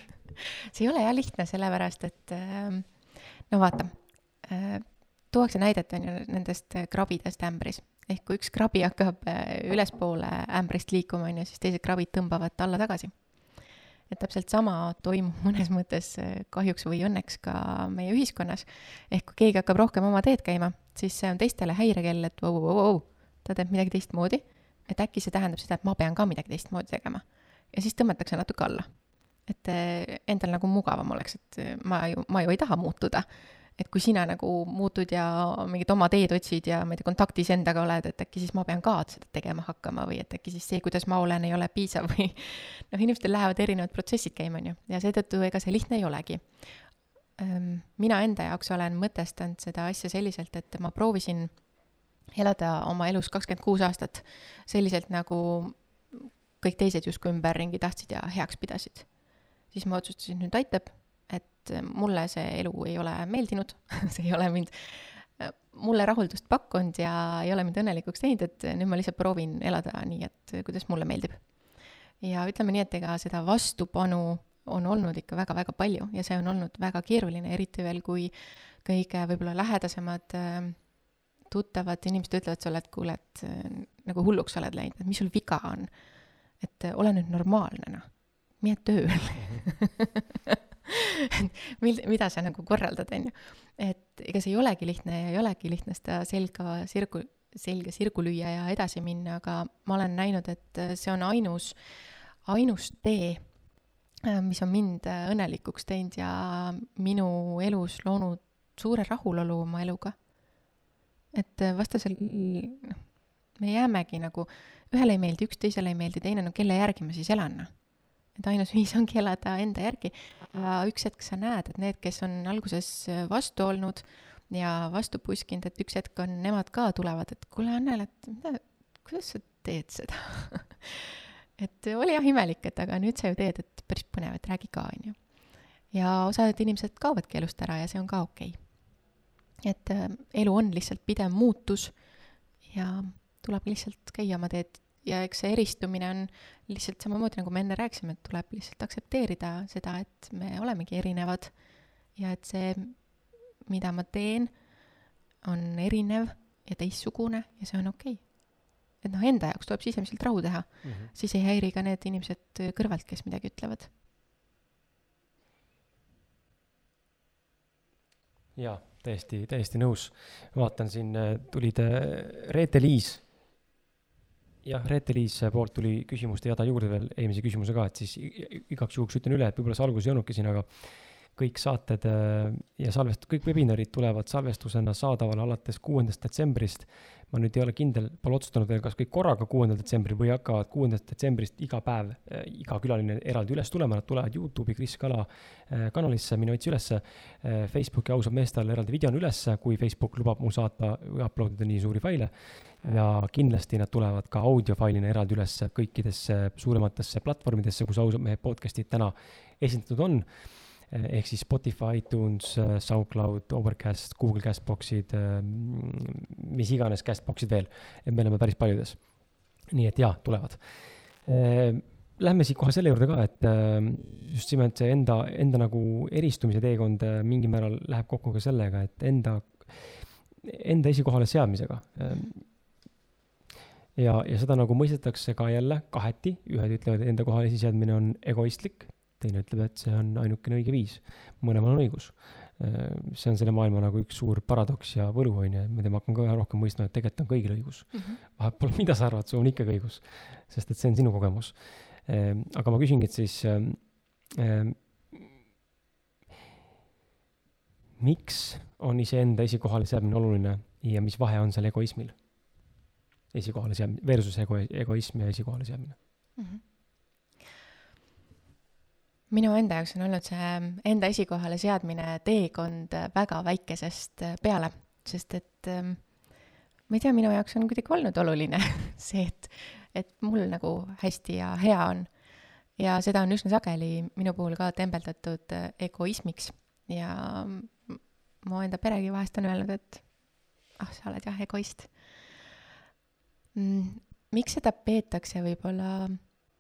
see ei ole jah lihtne, sellepärast et äh, no vaata äh,, tuuakse näidet, on ju, nendest krabidest ämbris. ehk kui üks krabi hakkab äh, ülespoole ämbrist liikuma, on ju, siis teised krabid tõmbavad ta alla tagasi et täpselt sama toimub mõnes mõttes kahjuks või õnneks ka meie ühiskonnas. ehk kui keegi hakkab rohkem oma teed käima, siis see on teistele häirekell, et vau, vau, vau, ta teeb midagi teistmoodi, et äkki see tähendab seda, et ma pean ka midagi teistmoodi tegema. ja siis tõmmatakse natuke alla. et eh, endal nagu mugavam oleks, et eh, ma ju, ma ju ei taha muutuda et kui sina nagu muutud ja mingit oma teed otsid ja ma ei tea, kontaktis endaga oled, et äkki siis ma pean ka seda tegema hakkama või et äkki siis see, kuidas ma olen, ei ole piisav või noh, inimestel lähevad erinevad protsessid käima, on ju, ja seetõttu ega see lihtne ei olegi. mina enda jaoks olen mõtestanud seda asja selliselt, et ma proovisin elada oma elus kakskümmend kuus aastat selliselt, nagu kõik teised justkui ümberringi tahtsid ja heaks pidasid. siis ma otsustasin, nüüd aitab et mulle see elu ei ole meeldinud see ei ole mind, mulle rahuldust pakkunud ja ei ole mind õnnelikuks teinud, et nüüd ma lihtsalt proovin elada nii, et kuidas mulle meeldib. ja ütleme nii, et ega seda vastupanu on olnud ikka väga-väga palju ja see on olnud väga keeruline, eriti veel, kui kõige võib-olla lähedasemad äh, tuttavad inimesed ütlevad sulle, et kuule, et äh, nagu hulluks oled läinud, et mis sul viga on. et äh, ole nüüd normaalne, noh, mine tööle mil-, mida sa nagu korraldad, on ju. et ega see ei olegi lihtne ja ei olegi lihtne seda selga sirgu, selga sirgu lüüa ja edasi minna, aga ma olen näinud, et see on ainus, ainus tee, mis on mind õnnelikuks teinud ja minu elus loonud suure rahulolu oma eluga. Et vastasel, noh, me jäämegi nagu, ühele ei meeldi üks, teisele ei meeldi teine, no kelle järgi ma siis elan, noh et ainus viis ongi elada enda järgi. üks hetk sa näed, et need, kes on alguses vastu olnud ja vastu puskinud, et üks hetk on, nemad ka tulevad, et kuule, Annel, et mida, kuidas sa teed seda et oli jah imelik, et aga nüüd sa ju teed, et päris põnev, et räägi ka, on ju. ja osad inimesed kaovadki elust ära ja see on ka okei okay.. Et äh, elu on lihtsalt pidev muutus ja tuleb lihtsalt käia oma teed ja eks see eristumine on lihtsalt samamoodi, nagu me enne rääkisime, et tuleb lihtsalt aktsepteerida seda, et me olemegi erinevad ja et see, mida ma teen, on erinev ja teistsugune ja see on okei okay. et noh, enda jaoks tuleb sisemiselt rahu teha mm, -hmm. siis ei häiri ka need inimesed kõrvalt, kes midagi ütlevad. jaa, täiesti, täiesti nõus. vaatan siin, tulid Reete-Liis jah, Reete-Liis poolt tuli küsimust jada juurde veel eelmise küsimuse ka, et siis igaks juhuks ütlen üle, et võib-olla see algus ei olnudki siin, aga kõik saated äh, ja salvest-, kõik webinarid tulevad salvestusena saadavale alates kuuendast detsembrist. ma nüüd ei ole kindel, pole otsustanud veel, kas kõik korraga kuuendal detsembril või hakkavad kuuendast detsembrist iga päev äh, iga külaline eraldi üles tulema, nad tulevad Youtube'i Kris Kala äh, kanalisse, mine otsi ülesse. Facebooki ausad meestel eraldi video on ülesse, kui Facebook lubab mul saata või upload ida nii suuri faile ja kindlasti nad tulevad ka audiofailina eraldi üles kõikidesse suurematesse platvormidesse, kus ausad mehed podcast'id täna esindatud on. Ehk siis Spotify, iTunes, SoundCloud, Overcast, Google Castboxid, mis iganes Castboxid veel, et me oleme päris paljudes. nii et jaa, tulevad. Lähme siit kohe selle juurde ka, et just nimelt see enda, enda nagu eristumise teekond mingil määral läheb kokku ka sellega, et enda, enda esikohale seadmisega ja, ja seda nagu mõistetakse ka jälle kaheti, ühed ütlevad, enda kohale esiseadmine on egoistlik, teine ütleb, et see on ainukene õige viis. mõlemal on õigus. Äh, see on selle maailma nagu üks suur paradoks ja võlu, on ju, et ma tean, ma hakkan ka rohkem mõistma, et tegelikult on kõigil õigus mm. -hmm. vahet pole, mida sa arvad, sul on ikkagi õigus. sest et see on sinu kogemus. Äh, aga ma küsingi, et siis äh, miks on iseenda esikohale seadmine oluline ja mis vahe on seal egoismil? esikohale seadmine, versus ego, egoism ja esikohale seadmine mm. -hmm minu enda jaoks on olnud see enda esikohale seadmine teekond väga väikesest peale, sest et ähm, ma ei tea, minu jaoks on kuidagi olnud oluline see, et, et mul nagu hästi ja hea on. ja seda on üsna sageli minu puhul ka tembeldatud äh, egoismiks ja mu enda peregi vahest on öelnud, et ah, sa oled jah egoist mm,. miks seda peetakse võib-olla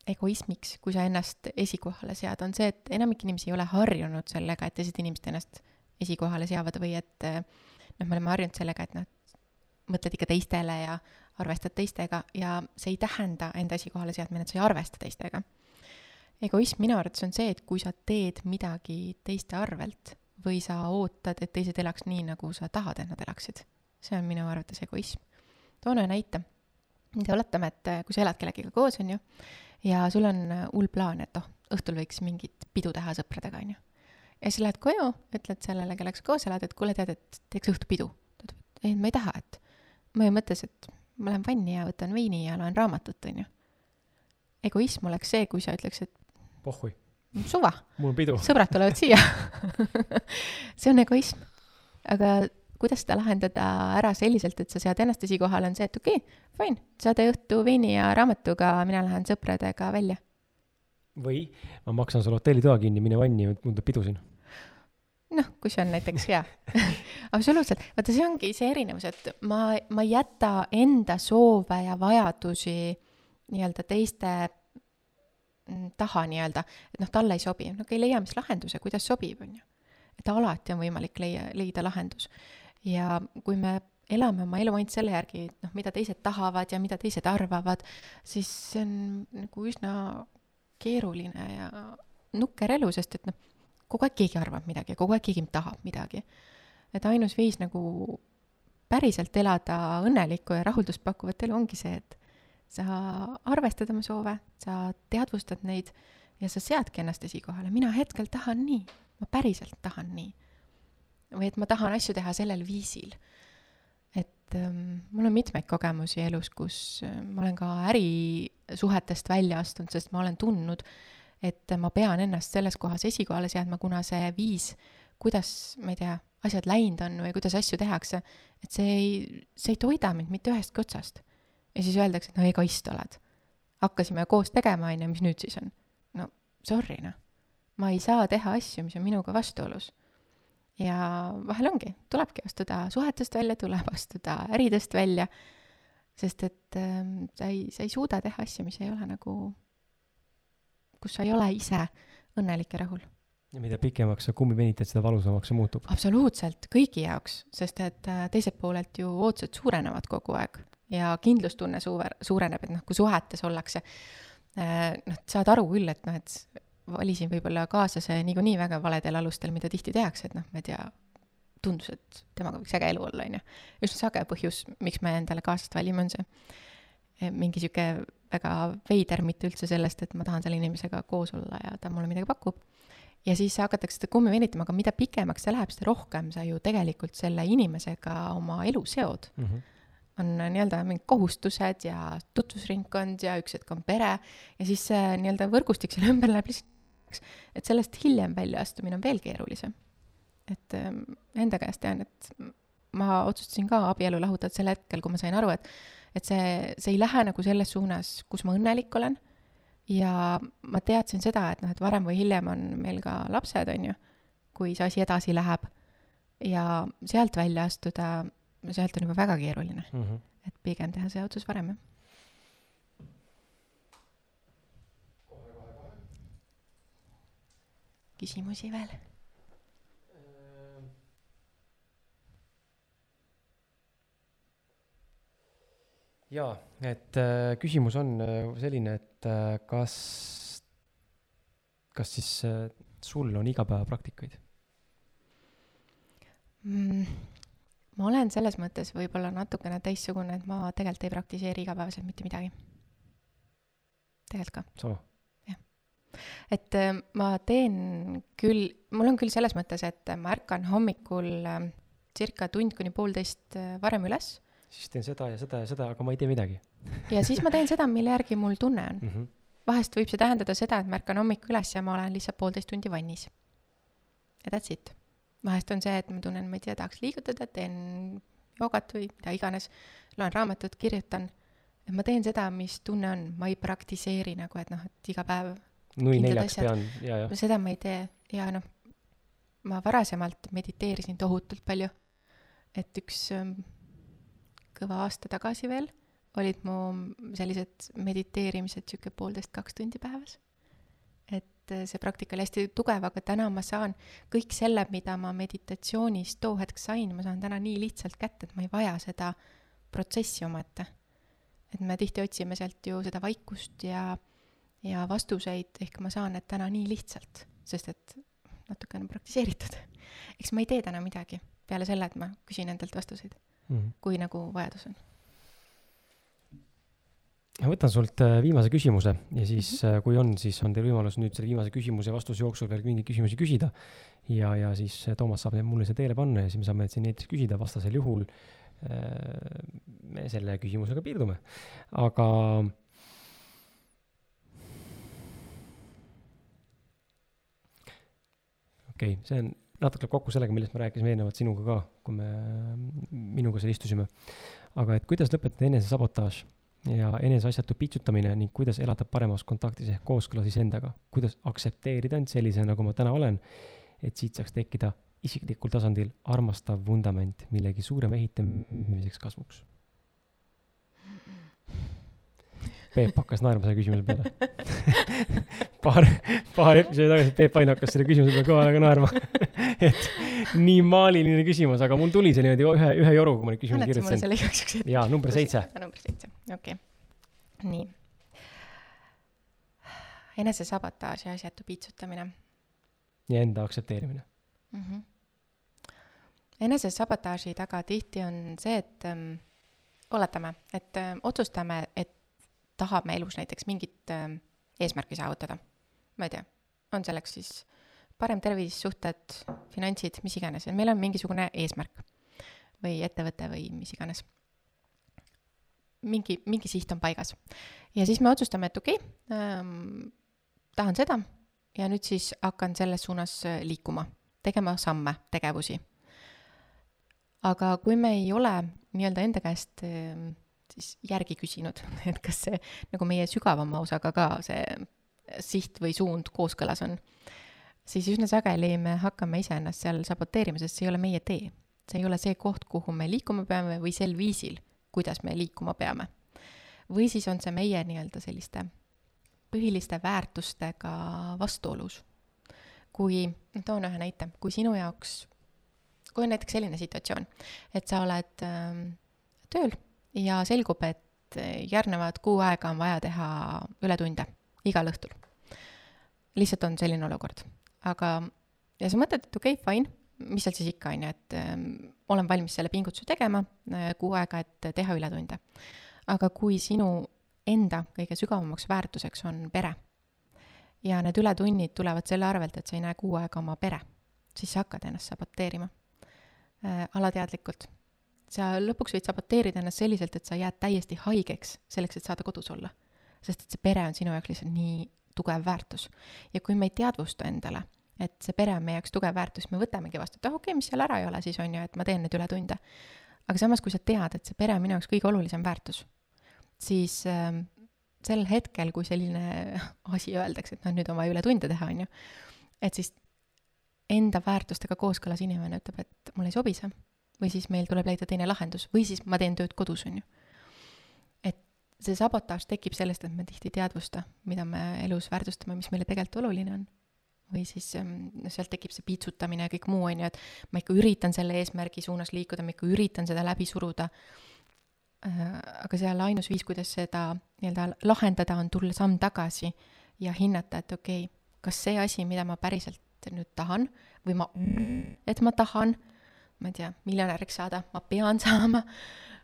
egoismiks, kui sa ennast esikohale sead, on see, et enamik inimesi ei ole harjunud sellega, et teised inimesed ennast esikohale seavad või et noh, me oleme harjunud sellega, et noh, mõtled ikka teistele ja arvestad teistega ja see ei tähenda enda esikohale seadmine, et sa ei arvesta teistega. egoism minu arvates on see, et kui sa teed midagi teiste arvelt või sa ootad, et teised elaks nii, nagu sa tahad, et nad elaksid. see on minu arvates egoism. toon ühe näite. oletame, et kui sa elad kellegagi koos, on ju, ja sul on hull plaan, et oh, õhtul võiks mingit pidu teha sõpradega, on ju. ja siis lähed koju, ütled sellele, kellega sa koos elad, et kuule, tead, et teeks õhtupidu. ta ütleb, et ei, ma ei taha, et ma ju mõtlesin, et ma lähen vanni ja võtan veini ja loen raamatut, on ju. egoism oleks see, kui sa ütleks, et pohhui. suva. mul on pidu. sõbrad tulevad siia see on egoism. aga kuidas seda lahendada ära selliselt, et sa sead ennast esikohale, on see, et okei okay,, fine, sa tee õhtu veini ja raamatuga, mina lähen sõpradega välja. või ma maksan sulle hotellitoa kinni, mine vanni, mul tuleb pidu siin noh, kui see on näiteks hea absoluutselt, vaata, see ongi see erinevus, et ma, ma ei jäta enda soove ja vajadusi nii-öelda teiste mm, taha nii-öelda, et noh, talle ei sobi, no okei okay,, leia mis lahenduse, kuidas sobib, on ju. et alati on võimalik leia, leida lahendus. Ja kui me elame oma elu ainult selle järgi, noh, mida teised tahavad ja mida teised arvavad, siis see on nagu üsna keeruline ja nukker elu, sest et noh, kogu aeg keegi arvab midagi ja kogu aeg keegi tahab midagi. et ainus viis nagu päriselt elada õnnelikku ja rahuldust pakkuvat elu ongi see, et sa arvestad oma soove, sa teadvustad neid ja sa seadki ennast esikohale, mina hetkel tahan nii, ma päriselt tahan nii. Või et ma tahan asju teha sellel viisil. et ähm, mul on mitmeid kogemusi elus, kus äh, ma olen ka ärisuhetest välja astunud, sest ma olen tundnud, et ma pean ennast selles kohas esikohale seadma, kuna see viis, kuidas, ma ei tea, asjad läinud on või kuidas asju tehakse, et see ei, see ei toida mind mitte ühestki otsast. ja siis öeldakse, et no egoist oled. hakkasime koos tegema, on ju, mis nüüd siis on? no sorry, noh. ma ei saa teha asju, mis on minuga vastuolus. Ja vahel ongi, tulebki astuda suhetest välja, tuleb astuda äridest välja, sest et äh, sa ei, sa ei suuda teha asju, mis ei ole nagu kus sa ei ole ise õnnelik ja rahul. ja mida pikemaks sa kummi venitad, seda valusamaks see muutub. absoluutselt, kõigi jaoks, sest et äh, teiselt poolelt ju ootused suurenevad kogu aeg ja kindlustunne suver-, suureneb, et noh, kui suhetes ollakse, äh, noh, saad aru küll, et noh, et valisin võib-olla kaaslase niikuinii väga valedel alustel, mida tihti tehakse, et noh, ma ei tea, tundus, et temaga võiks äge elu olla, on ju. üsna sage põhjus, miks me endale kaaslast valime, on see Eh, mingi sihuke väga veider, mitte üldse sellest, et ma tahan selle inimesega koos olla ja ta mulle midagi pakub. ja siis hakatakse seda kummi venitama, aga mida pikemaks see läheb, seda rohkem sa ju tegelikult selle inimesega oma elu seod mm. -hmm on nii-öelda mingid kohustused ja tutvusringkond ja üks hetk on pere ja siis see nii-öelda võrgustik selle ümber läheb lihtsalt, et sellest hiljem väljaastumine on veel keerulisem. et ähm, enda käest tean, et ma otsustasin ka abielu lahutada sel hetkel, kui ma sain aru, et et see, see ei lähe nagu selles suunas, kus ma õnnelik olen. ja ma teadsin seda, et noh, et varem või hiljem on meil ka lapsed, on ju, kui see asi edasi läheb. ja sealt välja astuda, sealt on juba väga keeruline mm. -hmm. et pigem teha see otsus varem, jah. Küsimusi veel jaa, et äh, küsimus on äh, selline, et äh, kas, kas siis äh, sul on igapäevapraktikaid mm,? ma olen selles mõttes võib-olla natukene teistsugune, et ma tegelikult ei praktiseeri igapäevaselt mitte midagi. tegelikult ka. sama? Et äh, ma teen küll, mul on küll selles mõttes, et ma ärkan hommikul äh, circa tund kuni poolteist äh, varem üles siis teen seda ja seda ja seda, aga ma ei tee midagi. ja siis ma teen seda, mille järgi mul tunne on mm. -hmm. vahest võib see tähendada seda, et ma ärkan hommikul üles ja ma olen lihtsalt poolteist tundi vannis. ja that's it. vahest on see, et ma tunnen, ma ei tea, tahaks liigutada, teen joogat või mida iganes, loen raamatut, kirjutan, et ma teen seda, mis tunne on, ma ei praktiseeri nagu, et noh, et iga päev nui neljaks asjad. pean ja, ja no seda ma ei tee ja noh, ma varasemalt mediteerisin tohutult palju. et üks ähm, kõva aasta tagasi veel olid mu sellised mediteerimised sihuke poolteist, kaks tundi päevas. et äh, see praktika oli hästi tugev, aga täna ma saan kõik selle, mida ma meditatsioonis too hetk sain, ma saan täna nii lihtsalt kätte, et ma ei vaja seda protsessi omaette. et me tihti otsime sealt ju seda vaikust ja ja vastuseid ehk ma saan need täna nii lihtsalt, sest et natuke on praktiseeritud. eks ma ei tee täna midagi peale selle, et ma küsin endalt vastuseid, mm. -hmm. kui nagu vajadus on. ma võtan sult äh, viimase küsimuse ja siis mm, -hmm. kui on, siis on teil võimalus nüüd selle viimase küsimuse vastuse jooksul veel mingeid küsimusi küsida. ja, ja siis äh, Toomas saab need mulle siia teele panna ja siis me saame siin eetris küsida, vastasel juhul me selle küsimusega piirdume. aga okei okay,, see on, natuke kokku sellega, millest me rääkisime eelnevalt sinuga ka, kui me minuga seal istusime. aga et kuidas lõpetada enesesabotaaž ja eneseasjatu pitsutamine ning kuidas elada paremas kontaktis ehk kooskõlas iseendaga, kuidas aktsepteerida end sellisena, nagu ma täna olen, et siit saaks tekkida isiklikul tasandil armastav vundament millegi suurema ehitamiseks kasvuks. Peep hakkas naerma selle küsimuse peale paar, paar episoodi tagasi Peep Ain hakkas selle küsimuse peale kõva häälega naerma et nii maaliline küsimus, aga mul tuli see niimoodi ühe, ühe joruga, kui ma neid küsimusi annad sa mulle kirjutasin. selle igaks juhuks ette? jaa, number seitse. number seitse, okei okay.. nii. enesesabotaaž ja asjatu piitsutamine ja enda aktsepteerimine. mm. -hmm. enesesabotaaži taga tihti on see, et ähm, oletame, et äh, otsustame, et tahame elus näiteks mingit äh, eesmärki saavutada. ma ei tea, on selleks siis parem tervis, suhted, finantsid, mis iganes, et meil on mingisugune eesmärk või ettevõte või mis iganes. mingi, mingi siht on paigas. ja siis me otsustame, et okei okay, ähm,, tahan seda ja nüüd siis hakkan selles suunas äh, liikuma, tegema samme, tegevusi. aga kui me ei ole nii-öelda enda käest äh, siis järgi küsinud, et kas see nagu meie sügavama osaga ka see siht või suund kooskõlas on, siis üsna sageli me hakkame iseennast seal saboteerima, sest see ei ole meie tee. see ei ole see koht, kuhu me liikuma peame või sel viisil, kuidas me liikuma peame. või siis on see meie nii-öelda selliste põhiliste väärtustega vastuolus. kui, toon ühe näite, kui sinu jaoks, kui on näiteks selline situatsioon, et sa oled äh, tööl ja selgub, et järgnevad kuu aega on vaja teha ületunde igal õhtul. lihtsalt on selline olukord, aga, ja sa mõtled, et okei okay,, fine, mis seal siis ikka on ju, et ähm, olen valmis selle pingutuse tegema äh, kuu aega, et teha ületunde. aga kui sinu enda kõige sügavamaks väärtuseks on pere ja need ületunnid tulevad selle arvelt, et sa ei näe kuu aega oma pere, siis sa hakkad ennast saboteerima äh, alateadlikult sa lõpuks võid saboteerida ennast selliselt, et sa jääd täiesti haigeks selleks, et saada kodus olla. sest et see pere on sinu jaoks lihtsalt nii tugev väärtus. ja kui me ei teadvusta endale, et see pere on meie jaoks tugev väärtus, me võtamegi vastu, et ah okei okay,, mis seal ära ei ole siis on ju, et ma teen neid ületunde. aga samas, kui sa tead, et see pere on minu jaoks kõige olulisem väärtus, siis äh, sel hetkel, kui selline asi öeldakse, et noh, nüüd on vaja ületunde teha, on ju, et siis enda väärtustega kooskõlas inimene ütleb, et mulle ei sobi see või siis meil tuleb leida teine lahendus või siis ma teen tööd kodus, on ju. et see sabotaaž tekib sellest, et me tihti ei teadvusta, mida me elus väärtustame, mis meile tegelikult oluline on. või siis noh, sealt tekib see piitsutamine ja kõik muu, on ju, et ma ikka üritan selle eesmärgi suunas liikuda, ma ikka üritan seda läbi suruda. Äh, aga seal ainus viis, kuidas seda nii-öelda lahendada, on tulla samm tagasi ja hinnata, et okei okay,, kas see asi, mida ma päriselt nüüd tahan või ma, et ma tahan ma ei tea, miljonäriks saada, ma pean saama,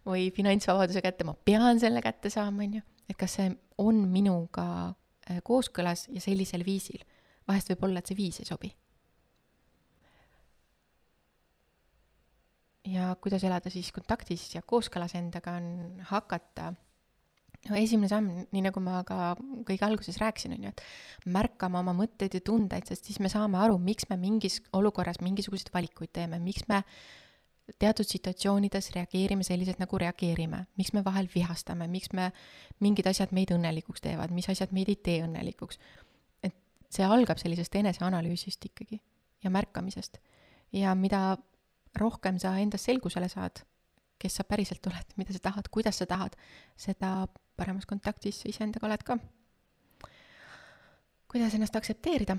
või finantsvabaduse kätte, ma pean selle kätte saama, on ju. et kas see on minuga äh, kooskõlas ja sellisel viisil. vahest võib olla, et see viis ei sobi. ja kuidas elada siis kontaktis ja kooskõlas endaga, on hakata no esimene samm, nii nagu ma ka kõige alguses rääkisin, on ju, et märkama oma mõtteid ja tundeid, sest siis me saame aru, miks me mingis olukorras mingisuguseid valikuid teeme, miks me teatud situatsioonides reageerime selliselt, nagu reageerime, miks me vahel vihastame, miks me, mingid asjad meid õnnelikuks teevad, mis asjad meid ei tee õnnelikuks. et see algab sellisest eneseanalüüsist ikkagi ja märkamisest. ja mida rohkem sa endas selgusele saad, kes sa päriselt oled, mida sa tahad, kuidas sa tahad, seda paremas kontaktis iseendaga oled ka. kuidas ennast aktsepteerida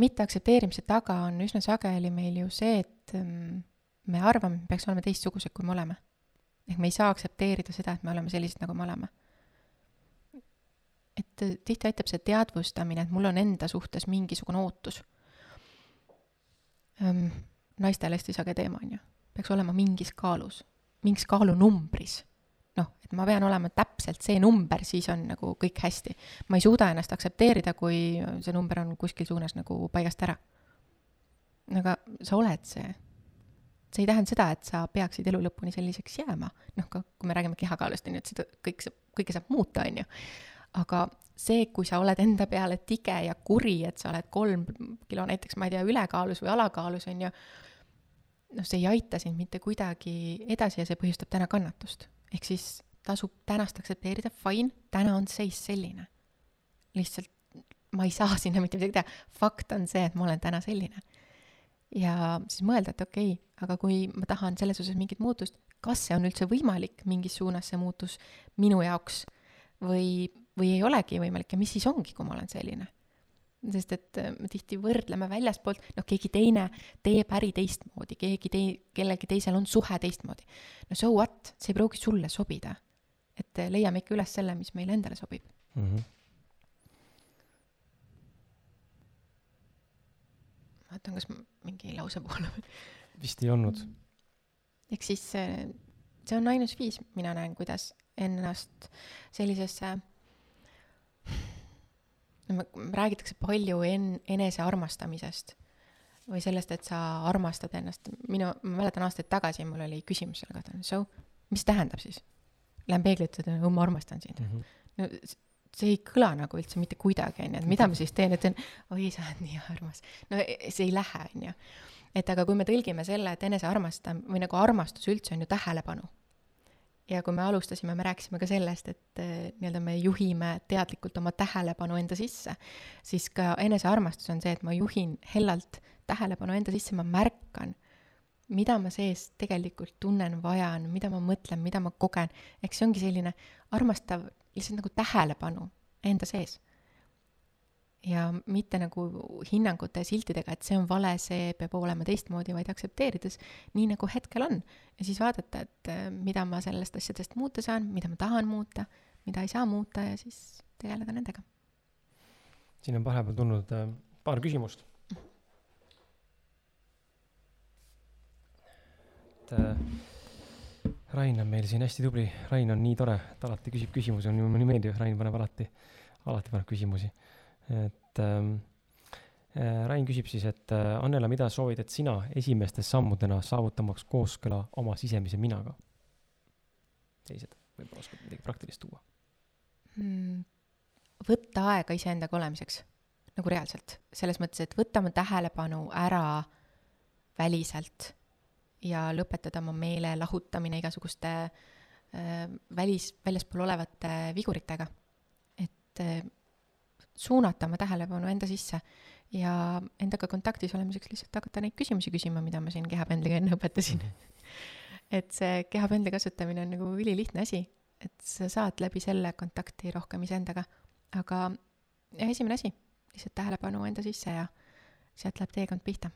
mitteaktsepteerimise taga on üsna sageli meil ju see, et mm, me arvame, me peaks olema teistsugused, kui me oleme. ehk me ei saa aktsepteerida seda, et me oleme sellised, nagu me oleme. et äh, tihti aitab see teadvustamine, et mul on enda suhtes mingisugune ootus. naistel hästi sage teema, on ju. Peaks olema mingis kaalus, mingis kaalunumbris noh, et ma pean olema täpselt see number, siis on nagu kõik hästi. ma ei suuda ennast aktsepteerida, kui see number on kuskil suunas nagu paigast ära. aga sa oled see. see ei tähenda seda, et sa peaksid elu lõpuni selliseks jääma, noh, ka kui me räägime kehakaalust, on ju, et seda kõik kõike saab muuta, on ju. aga see, kui sa oled enda peale tige ja kuri, et sa oled kolm kilo näiteks, ma ei tea, ülekaalus või alakaalus, on ju, noh, see ei aita sind mitte kuidagi edasi ja see põhjustab täna kannatust ehk siis tasub tänast aktsepteerida, fine, täna on seis selline. lihtsalt ma ei saa sinna mitte midagi teha, fakt on see, et ma olen täna selline. ja siis mõelda, et okei okay,, aga kui ma tahan selles osas mingit muutust, kas see on üldse võimalik mingis suunas, see muutus minu jaoks või, või ei olegi võimalik ja mis siis ongi, kui ma olen selline sest et äh, me tihti võrdleme väljaspoolt, noh, keegi teine teeb äri teistmoodi, keegi tei-, kellelgi teisel on suhe teistmoodi. no so what, see ei pruugi sulle sobida. et äh, leiame ikka üles selle, mis meile endale sobib mm. -hmm. vaatan, kas mingi lause poole vist ei olnud. ehk siis äh, see on ainus viis, mina näen, kuidas ennast sellisesse räägitakse palju en-, enesearmastamisest või sellest, et sa armastad ennast. minu, ma mäletan aastaid tagasi mul oli küsimus selle kohta, so, mis tähendab siis? Lähen peegli ette, ütlen, ma armastan sind mm. -hmm. no see ei kõla nagu üldse mitte kuidagi, onju, et mida ma siis teen, ütlen, oi, sa oled nii armas. no see ei lähe, onju. et aga kui me tõlgime selle, et enesearmastam- või nagu armastus üldse on ju tähelepanu ja kui me alustasime, me rääkisime ka sellest, et eh, nii-öelda me juhime teadlikult oma tähelepanu enda sisse, siis ka enesearmastus on see, et ma juhin hellalt tähelepanu enda sisse, ma märkan, mida ma sees tegelikult tunnen, vajan, mida ma mõtlen, mida ma kogen, ehk see ongi selline armastav lihtsalt nagu tähelepanu enda sees ja mitte nagu hinnangute ja siltidega, et see on vale, see peab olema teistmoodi, vaid aktsepteerides nii, nagu hetkel on. ja siis vaadata, et äh, mida ma sellest asjadest muuta saan, mida ma tahan muuta, mida ei saa muuta ja siis tegeleda nendega. siin on vahepeal tulnud äh, paar küsimust. et äh, Rain on meil siin hästi tubli, Rain on nii tore, ta alati küsib küsimusi, mulle nii meeldib, Rain paneb alati, alati paneb küsimusi et ähm, äh, Rain küsib siis, et äh, Annela, mida soovitad sina esimeste sammudena saavutamaks kooskõla oma sisemise minaga? sellised, võib-olla oskad midagi praktilist tuua mm,? võtta aega iseendaga olemiseks, nagu reaalselt, selles mõttes, et võtta oma tähelepanu ära väliselt ja lõpetada oma meele lahutamine igasuguste äh, välis, väljaspool olevate viguritega. et äh, suunata oma tähelepanu enda sisse ja endaga kontaktis olemiseks lihtsalt hakata neid küsimusi küsima, mida ma siin kehapendliga enne õpetasin. Et see kehapendli kasutamine on nagu ülilihtne asi, et sa saad läbi selle kontakti rohkem iseendaga, aga jah, esimene asi, lihtsalt tähelepanu enda sisse ja sealt läheb teekond pihta.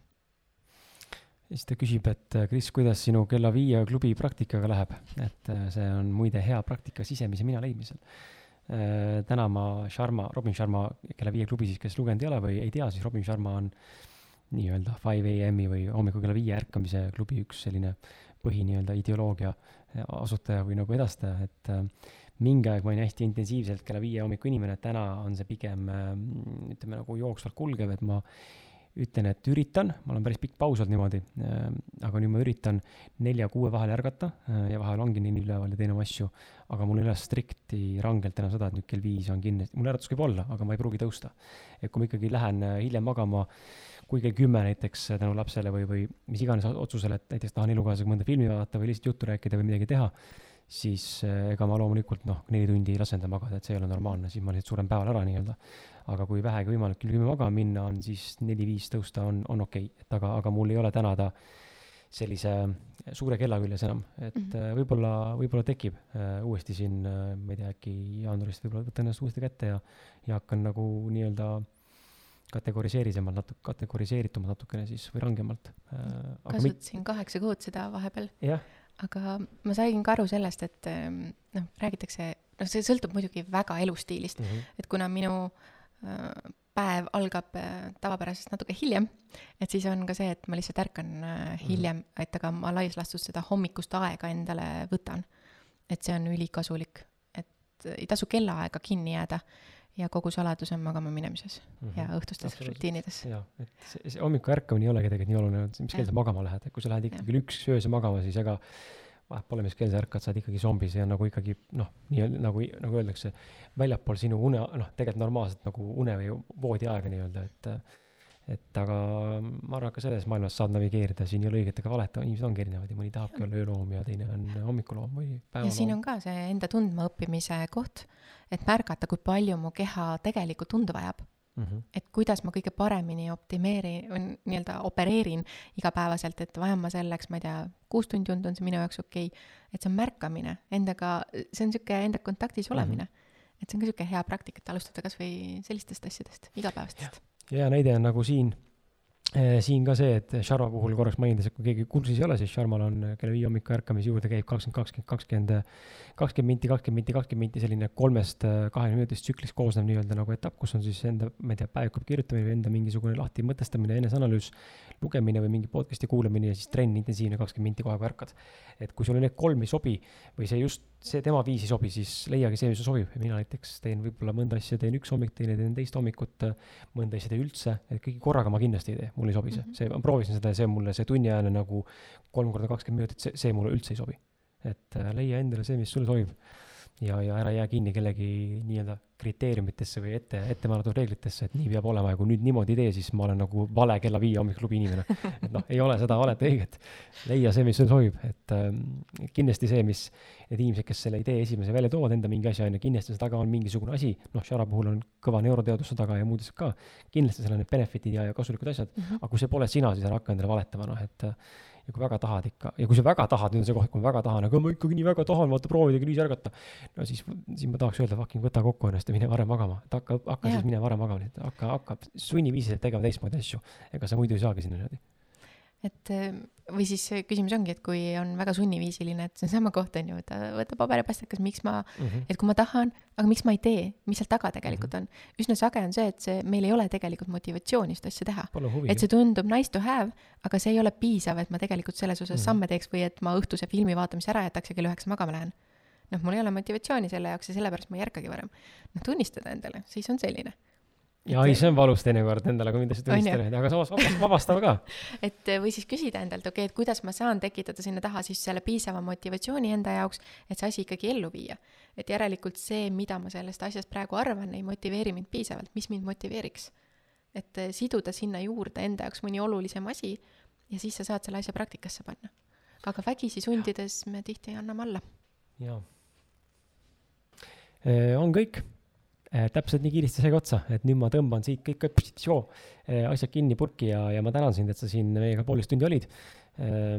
siis ta küsib, et Kris, kuidas sinu kella viie klubi praktikaga läheb, et see on muide hea praktika sisemise mina leidmisel Äh, täna ma Sharma, Robin Sharma kella viie klubi siis, kes lugenud ei ole või ei tea, siis Robin Sharma on nii-öelda five am-i või hommikul kella viie ärkamise klubi üks selline põhi nii-öelda ideoloogia asutaja või nagu edastaja, et äh, mingi aeg ma olin hästi intensiivselt kella viie hommiku inimene, täna on see pigem äh, ütleme nagu jooksvalt kulgev, et ma ütlen, et üritan, ma olen päris pikk paus olnud niimoodi äh,, aga nüüd ma üritan nelja-kuue vahel ärgata äh, ja vahel ongi neli üleval ja teen oma asju, aga mul ei ole strikti rangelt enam seda, et nüüd kell viis on kinni, mul äratus võib olla, aga ma ei pruugi tõusta. et kui ma ikkagi lähen äh, hiljem magama, kui kell kümme näiteks äh, tänu lapsele või, või mis iganes otsusele, et näiteks tahan elukaaslasega mõnda filmi vaadata või lihtsalt juttu rääkida või midagi teha, siis ega ma loomulikult noh, neli tundi ei lase enda magada, et see ei ole normaalne, siis ma lihtsalt suren päeval ära nii-öelda. aga kui vähegi võimalik kell kümme magama minna on, siis neli-viis tõusta on, on okei okay., et aga, aga mul ei ole täna ta sellise suure kella küljes enam, et mm -hmm. võib-olla, võib-olla tekib uh, uuesti siin uh,, ma ei tea, äkki jaanuarist võib-olla võtan ennast uuesti kätte ja, ja hakkan nagu nii-öelda kategoriseerisemalt natuke, kategoriseeritumalt natukene siis või rangemalt uh,. kasutasin mit... kaheksa kuud seda vahepeal. aga ma sain ka aru sellest, et noh, räägitakse, noh, see sõltub muidugi väga elustiilist mm, -hmm. et kuna minu äh, päev algab äh, tavapärasest natuke hiljem, et siis on ka see, et ma lihtsalt ärkan äh, mhm. hiljem, et aga ma laias laastus seda hommikust aega endale võtan. et see on ülikasulik, et ei tasu kellaaega kinni jääda ja kogu saladus on magama minemises mm -hmm. ja õhtustes rutiinides. jah, et see, see hommiku ärkamine ei olegi tegelikult nii oluline, mis kell sa magama lähed, et kui sa lähed ikkagi kell üks öösel magama, siis ega vahet pole, mis kell sa ärkad, sa oled ikkagi zombi, see on nagu ikkagi noh, nii nagu, nagu öeldakse, väljapool sinu une, noh, tegelikult normaalselt nagu une või voodiaega nii-öelda, et et aga ma arvan, ka selles maailmas saad navigeerida, siin ei ole õiget ega valet, inimesed ongi erinevad ja mõni tahabki olla ööloom ja teine on hommikuloom või päevaloom. ja siin on ka see enda tundmaõppimise koht, et märgata, kui palju mu keha tegelikult tunda vajab mm. -hmm. et kuidas ma kõige paremini optimeerin nii-öelda opereerin igapäevaselt, et vajan ma selleks, ma ei tea, kuus tundi und on see minu jaoks okei okay.. et see on märkamine endaga, see on sihuke enda kontaktis olemine mm. -hmm. et see on ka sihuke hea praktika, et alustada kasvõi sellistest asjadest, igapäevastest. hea näide on nagu siin siin ka see, et Sharma puhul korraks mainides, et kui keegi kursis ei ole, siis Sharmal on kella viie hommikul ärkamise juurde käib kakskümmend, kakskümmend, kakskümmend, kakskümmend minti, kakskümmend minti, kakskümmend minti selline kolmest eh, kahekümne minutist tsüklist koosnev nii-öelda nagu etapp, kus on siis enda, ma ei tea, päeviku kirjutamine või enda mingisugune lahti mõtestamine, eneseanalüüs, lugemine või mingi podcast'i kuulamine ja siis trenn intensiivne kakskümmend minti kohe, kui ärkad. et kui sulle need kolm ei sobi või see just, see tema viis ei sobi, siis leiagi see, mis sulle sobib. mina näiteks teen võib-olla mõnda asja teen üks hommik, teine teen teist hommikut, mõnda asja teen üldse, et kõiki korraga ma kindlasti ei tee, mulle ei sobi see -hmm. see, ma proovisin seda ja see mulle see tunniajane nagu kolm korda kakskümmend minutit, see, see mulle üldse ei sobi. et äh, leia endale see, mis sulle sobib ja, ja ära jää kinni kellegi nii-öelda kriteeriumitesse või ette, ette määratud reeglitesse, et nii peab olema ja kui nüüd niimoodi ei tee, siis ma olen nagu vale kella viie hommikuklubi inimene. et noh, ei ole seda valet õiget. leia see, mis sulle sobib, et ähm, kindlasti see, mis need inimesed, kes selle idee esimese välja toovad enda mingi asja, on ju, kindlasti selle taga on mingisugune asi, noh, Shara puhul on kõva neuroteaduse taga ja muudes ka, kindlasti seal on need benefit'id ja, ja kasulikud asjad mm, -hmm. aga kui see pole sina, siis ära hakka endale valetama, noh, et ja kui väga tahad ikka, ja kui sa väga tahad, nüüd on see koht, kui ma väga tahan, aga ma ikkagi nii väga tahan, vaata proovida kriisi ärgata. no siis, siis ma tahaks öelda, fucking võta kokku ennast ja mine varem magama, et hakka, hakka ja. siis mine varem magama, et hakka, hakka sunniviisiliselt tegema teistmoodi asju. ega sa muidu ei saagi sinna niimoodi et või siis küsimus ongi, et kui on väga sunniviisiline, et see on sama koht, on ju, võta, võta paber ja pastakas, miks ma mm, -hmm. et kui ma tahan, aga miks ma ei tee, mis seal taga tegelikult mm -hmm. on. üsna sage on see, et see, meil ei ole tegelikult motivatsiooni seda asja teha. et see tundub nice to have, aga see ei ole piisav, et ma tegelikult selles osas mm -hmm. samme teeks või et ma õhtuse filmi vaatamise ära jätaks ja kell üheksa magama lähen. noh, mul ei ole motivatsiooni selle jaoks ja sellepärast ma ei ärkagi varem. noh, tunnistada endale, siis on selline ja ei, see on valus teinekord endale mingeid asju tunnistada, aga samas vabast, vabastav ka. et või siis küsida endalt, okei okay,, et kuidas ma saan tekitada sinna taha siis selle piisava motivatsiooni enda jaoks, et see asi ikkagi ellu viia. et järelikult see, mida ma sellest asjast praegu arvan, ei motiveeri mind piisavalt, mis mind motiveeriks. et eh, siduda sinna juurde enda jaoks mõni olulisem asi ja siis sa saad selle asja praktikasse panna. aga vägisi sundides me tihti anname alla. jaa. Eh, on kõik eh, täpselt nii kiiresti sai ka otsa, et nüüd ma tõmban siit kõik positsioon eh, asjad kinni purki ja, ja ma tänan sind, et sa siin meiega poolteist tundi olid eh,.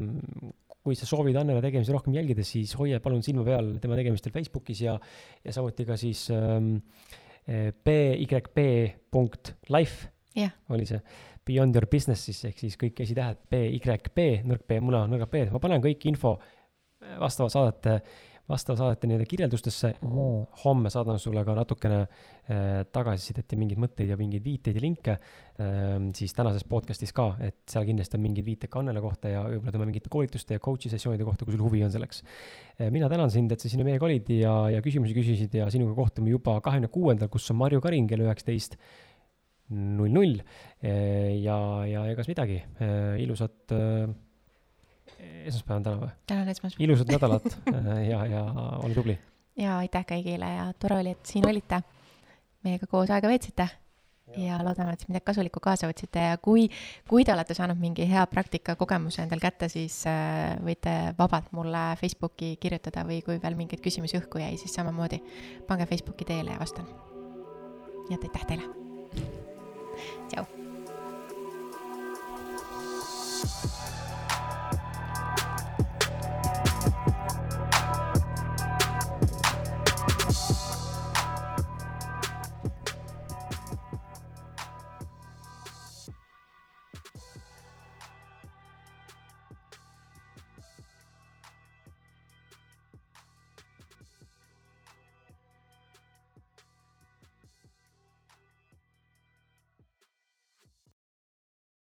kui sa soovid Annele tegemisi rohkem jälgida, siis hoia palun silma peal tema tegemistel Facebookis ja, ja samuti ka siis ähm, byp.life yeah. oli see. Beyond your business siis ehk siis kõik esitähed BYP, nõrk B, muna, nõrga B, ma panen kõik info vastavalt saadete vastava saadete nii-öelda kirjeldustesse. homme saadan sulle ka natukene äh, tagasisidet ja mingeid mõtteid ja mingeid viiteid ja linke äh, siis tänases podcast'is ka, et seal kindlasti on mingid viited ka Annele kohta ja võib-olla tema mingite koolituste ja coach'i sessioonide kohta, kui sul huvi on selleks äh,. mina tänan sind, et sa sinna meiega olid ja, ja küsimusi küsisid ja sinuga kohtume juba kahekümne kuuendal, kus on Marju Karin kell üheksateist null null äh, ja, ja egas midagi, ilusat esmaspäev on täna või? täna on esmaspäev. ilusat nädalat äh, ja, ja ole tubli. ja aitäh kõigile ja tore oli, et siin olite. meiega koos aega veetsite ja loodame, et midagi kasulikku kaasa võtsite ja kui, kui te olete saanud mingi hea praktika kogemuse endal kätte, siis äh, võite vabalt mulle Facebooki kirjutada või kui veel mingeid küsimusi õhku jäi, siis samamoodi pange Facebooki teele ja vastan. nii et aitäh teile. tšau.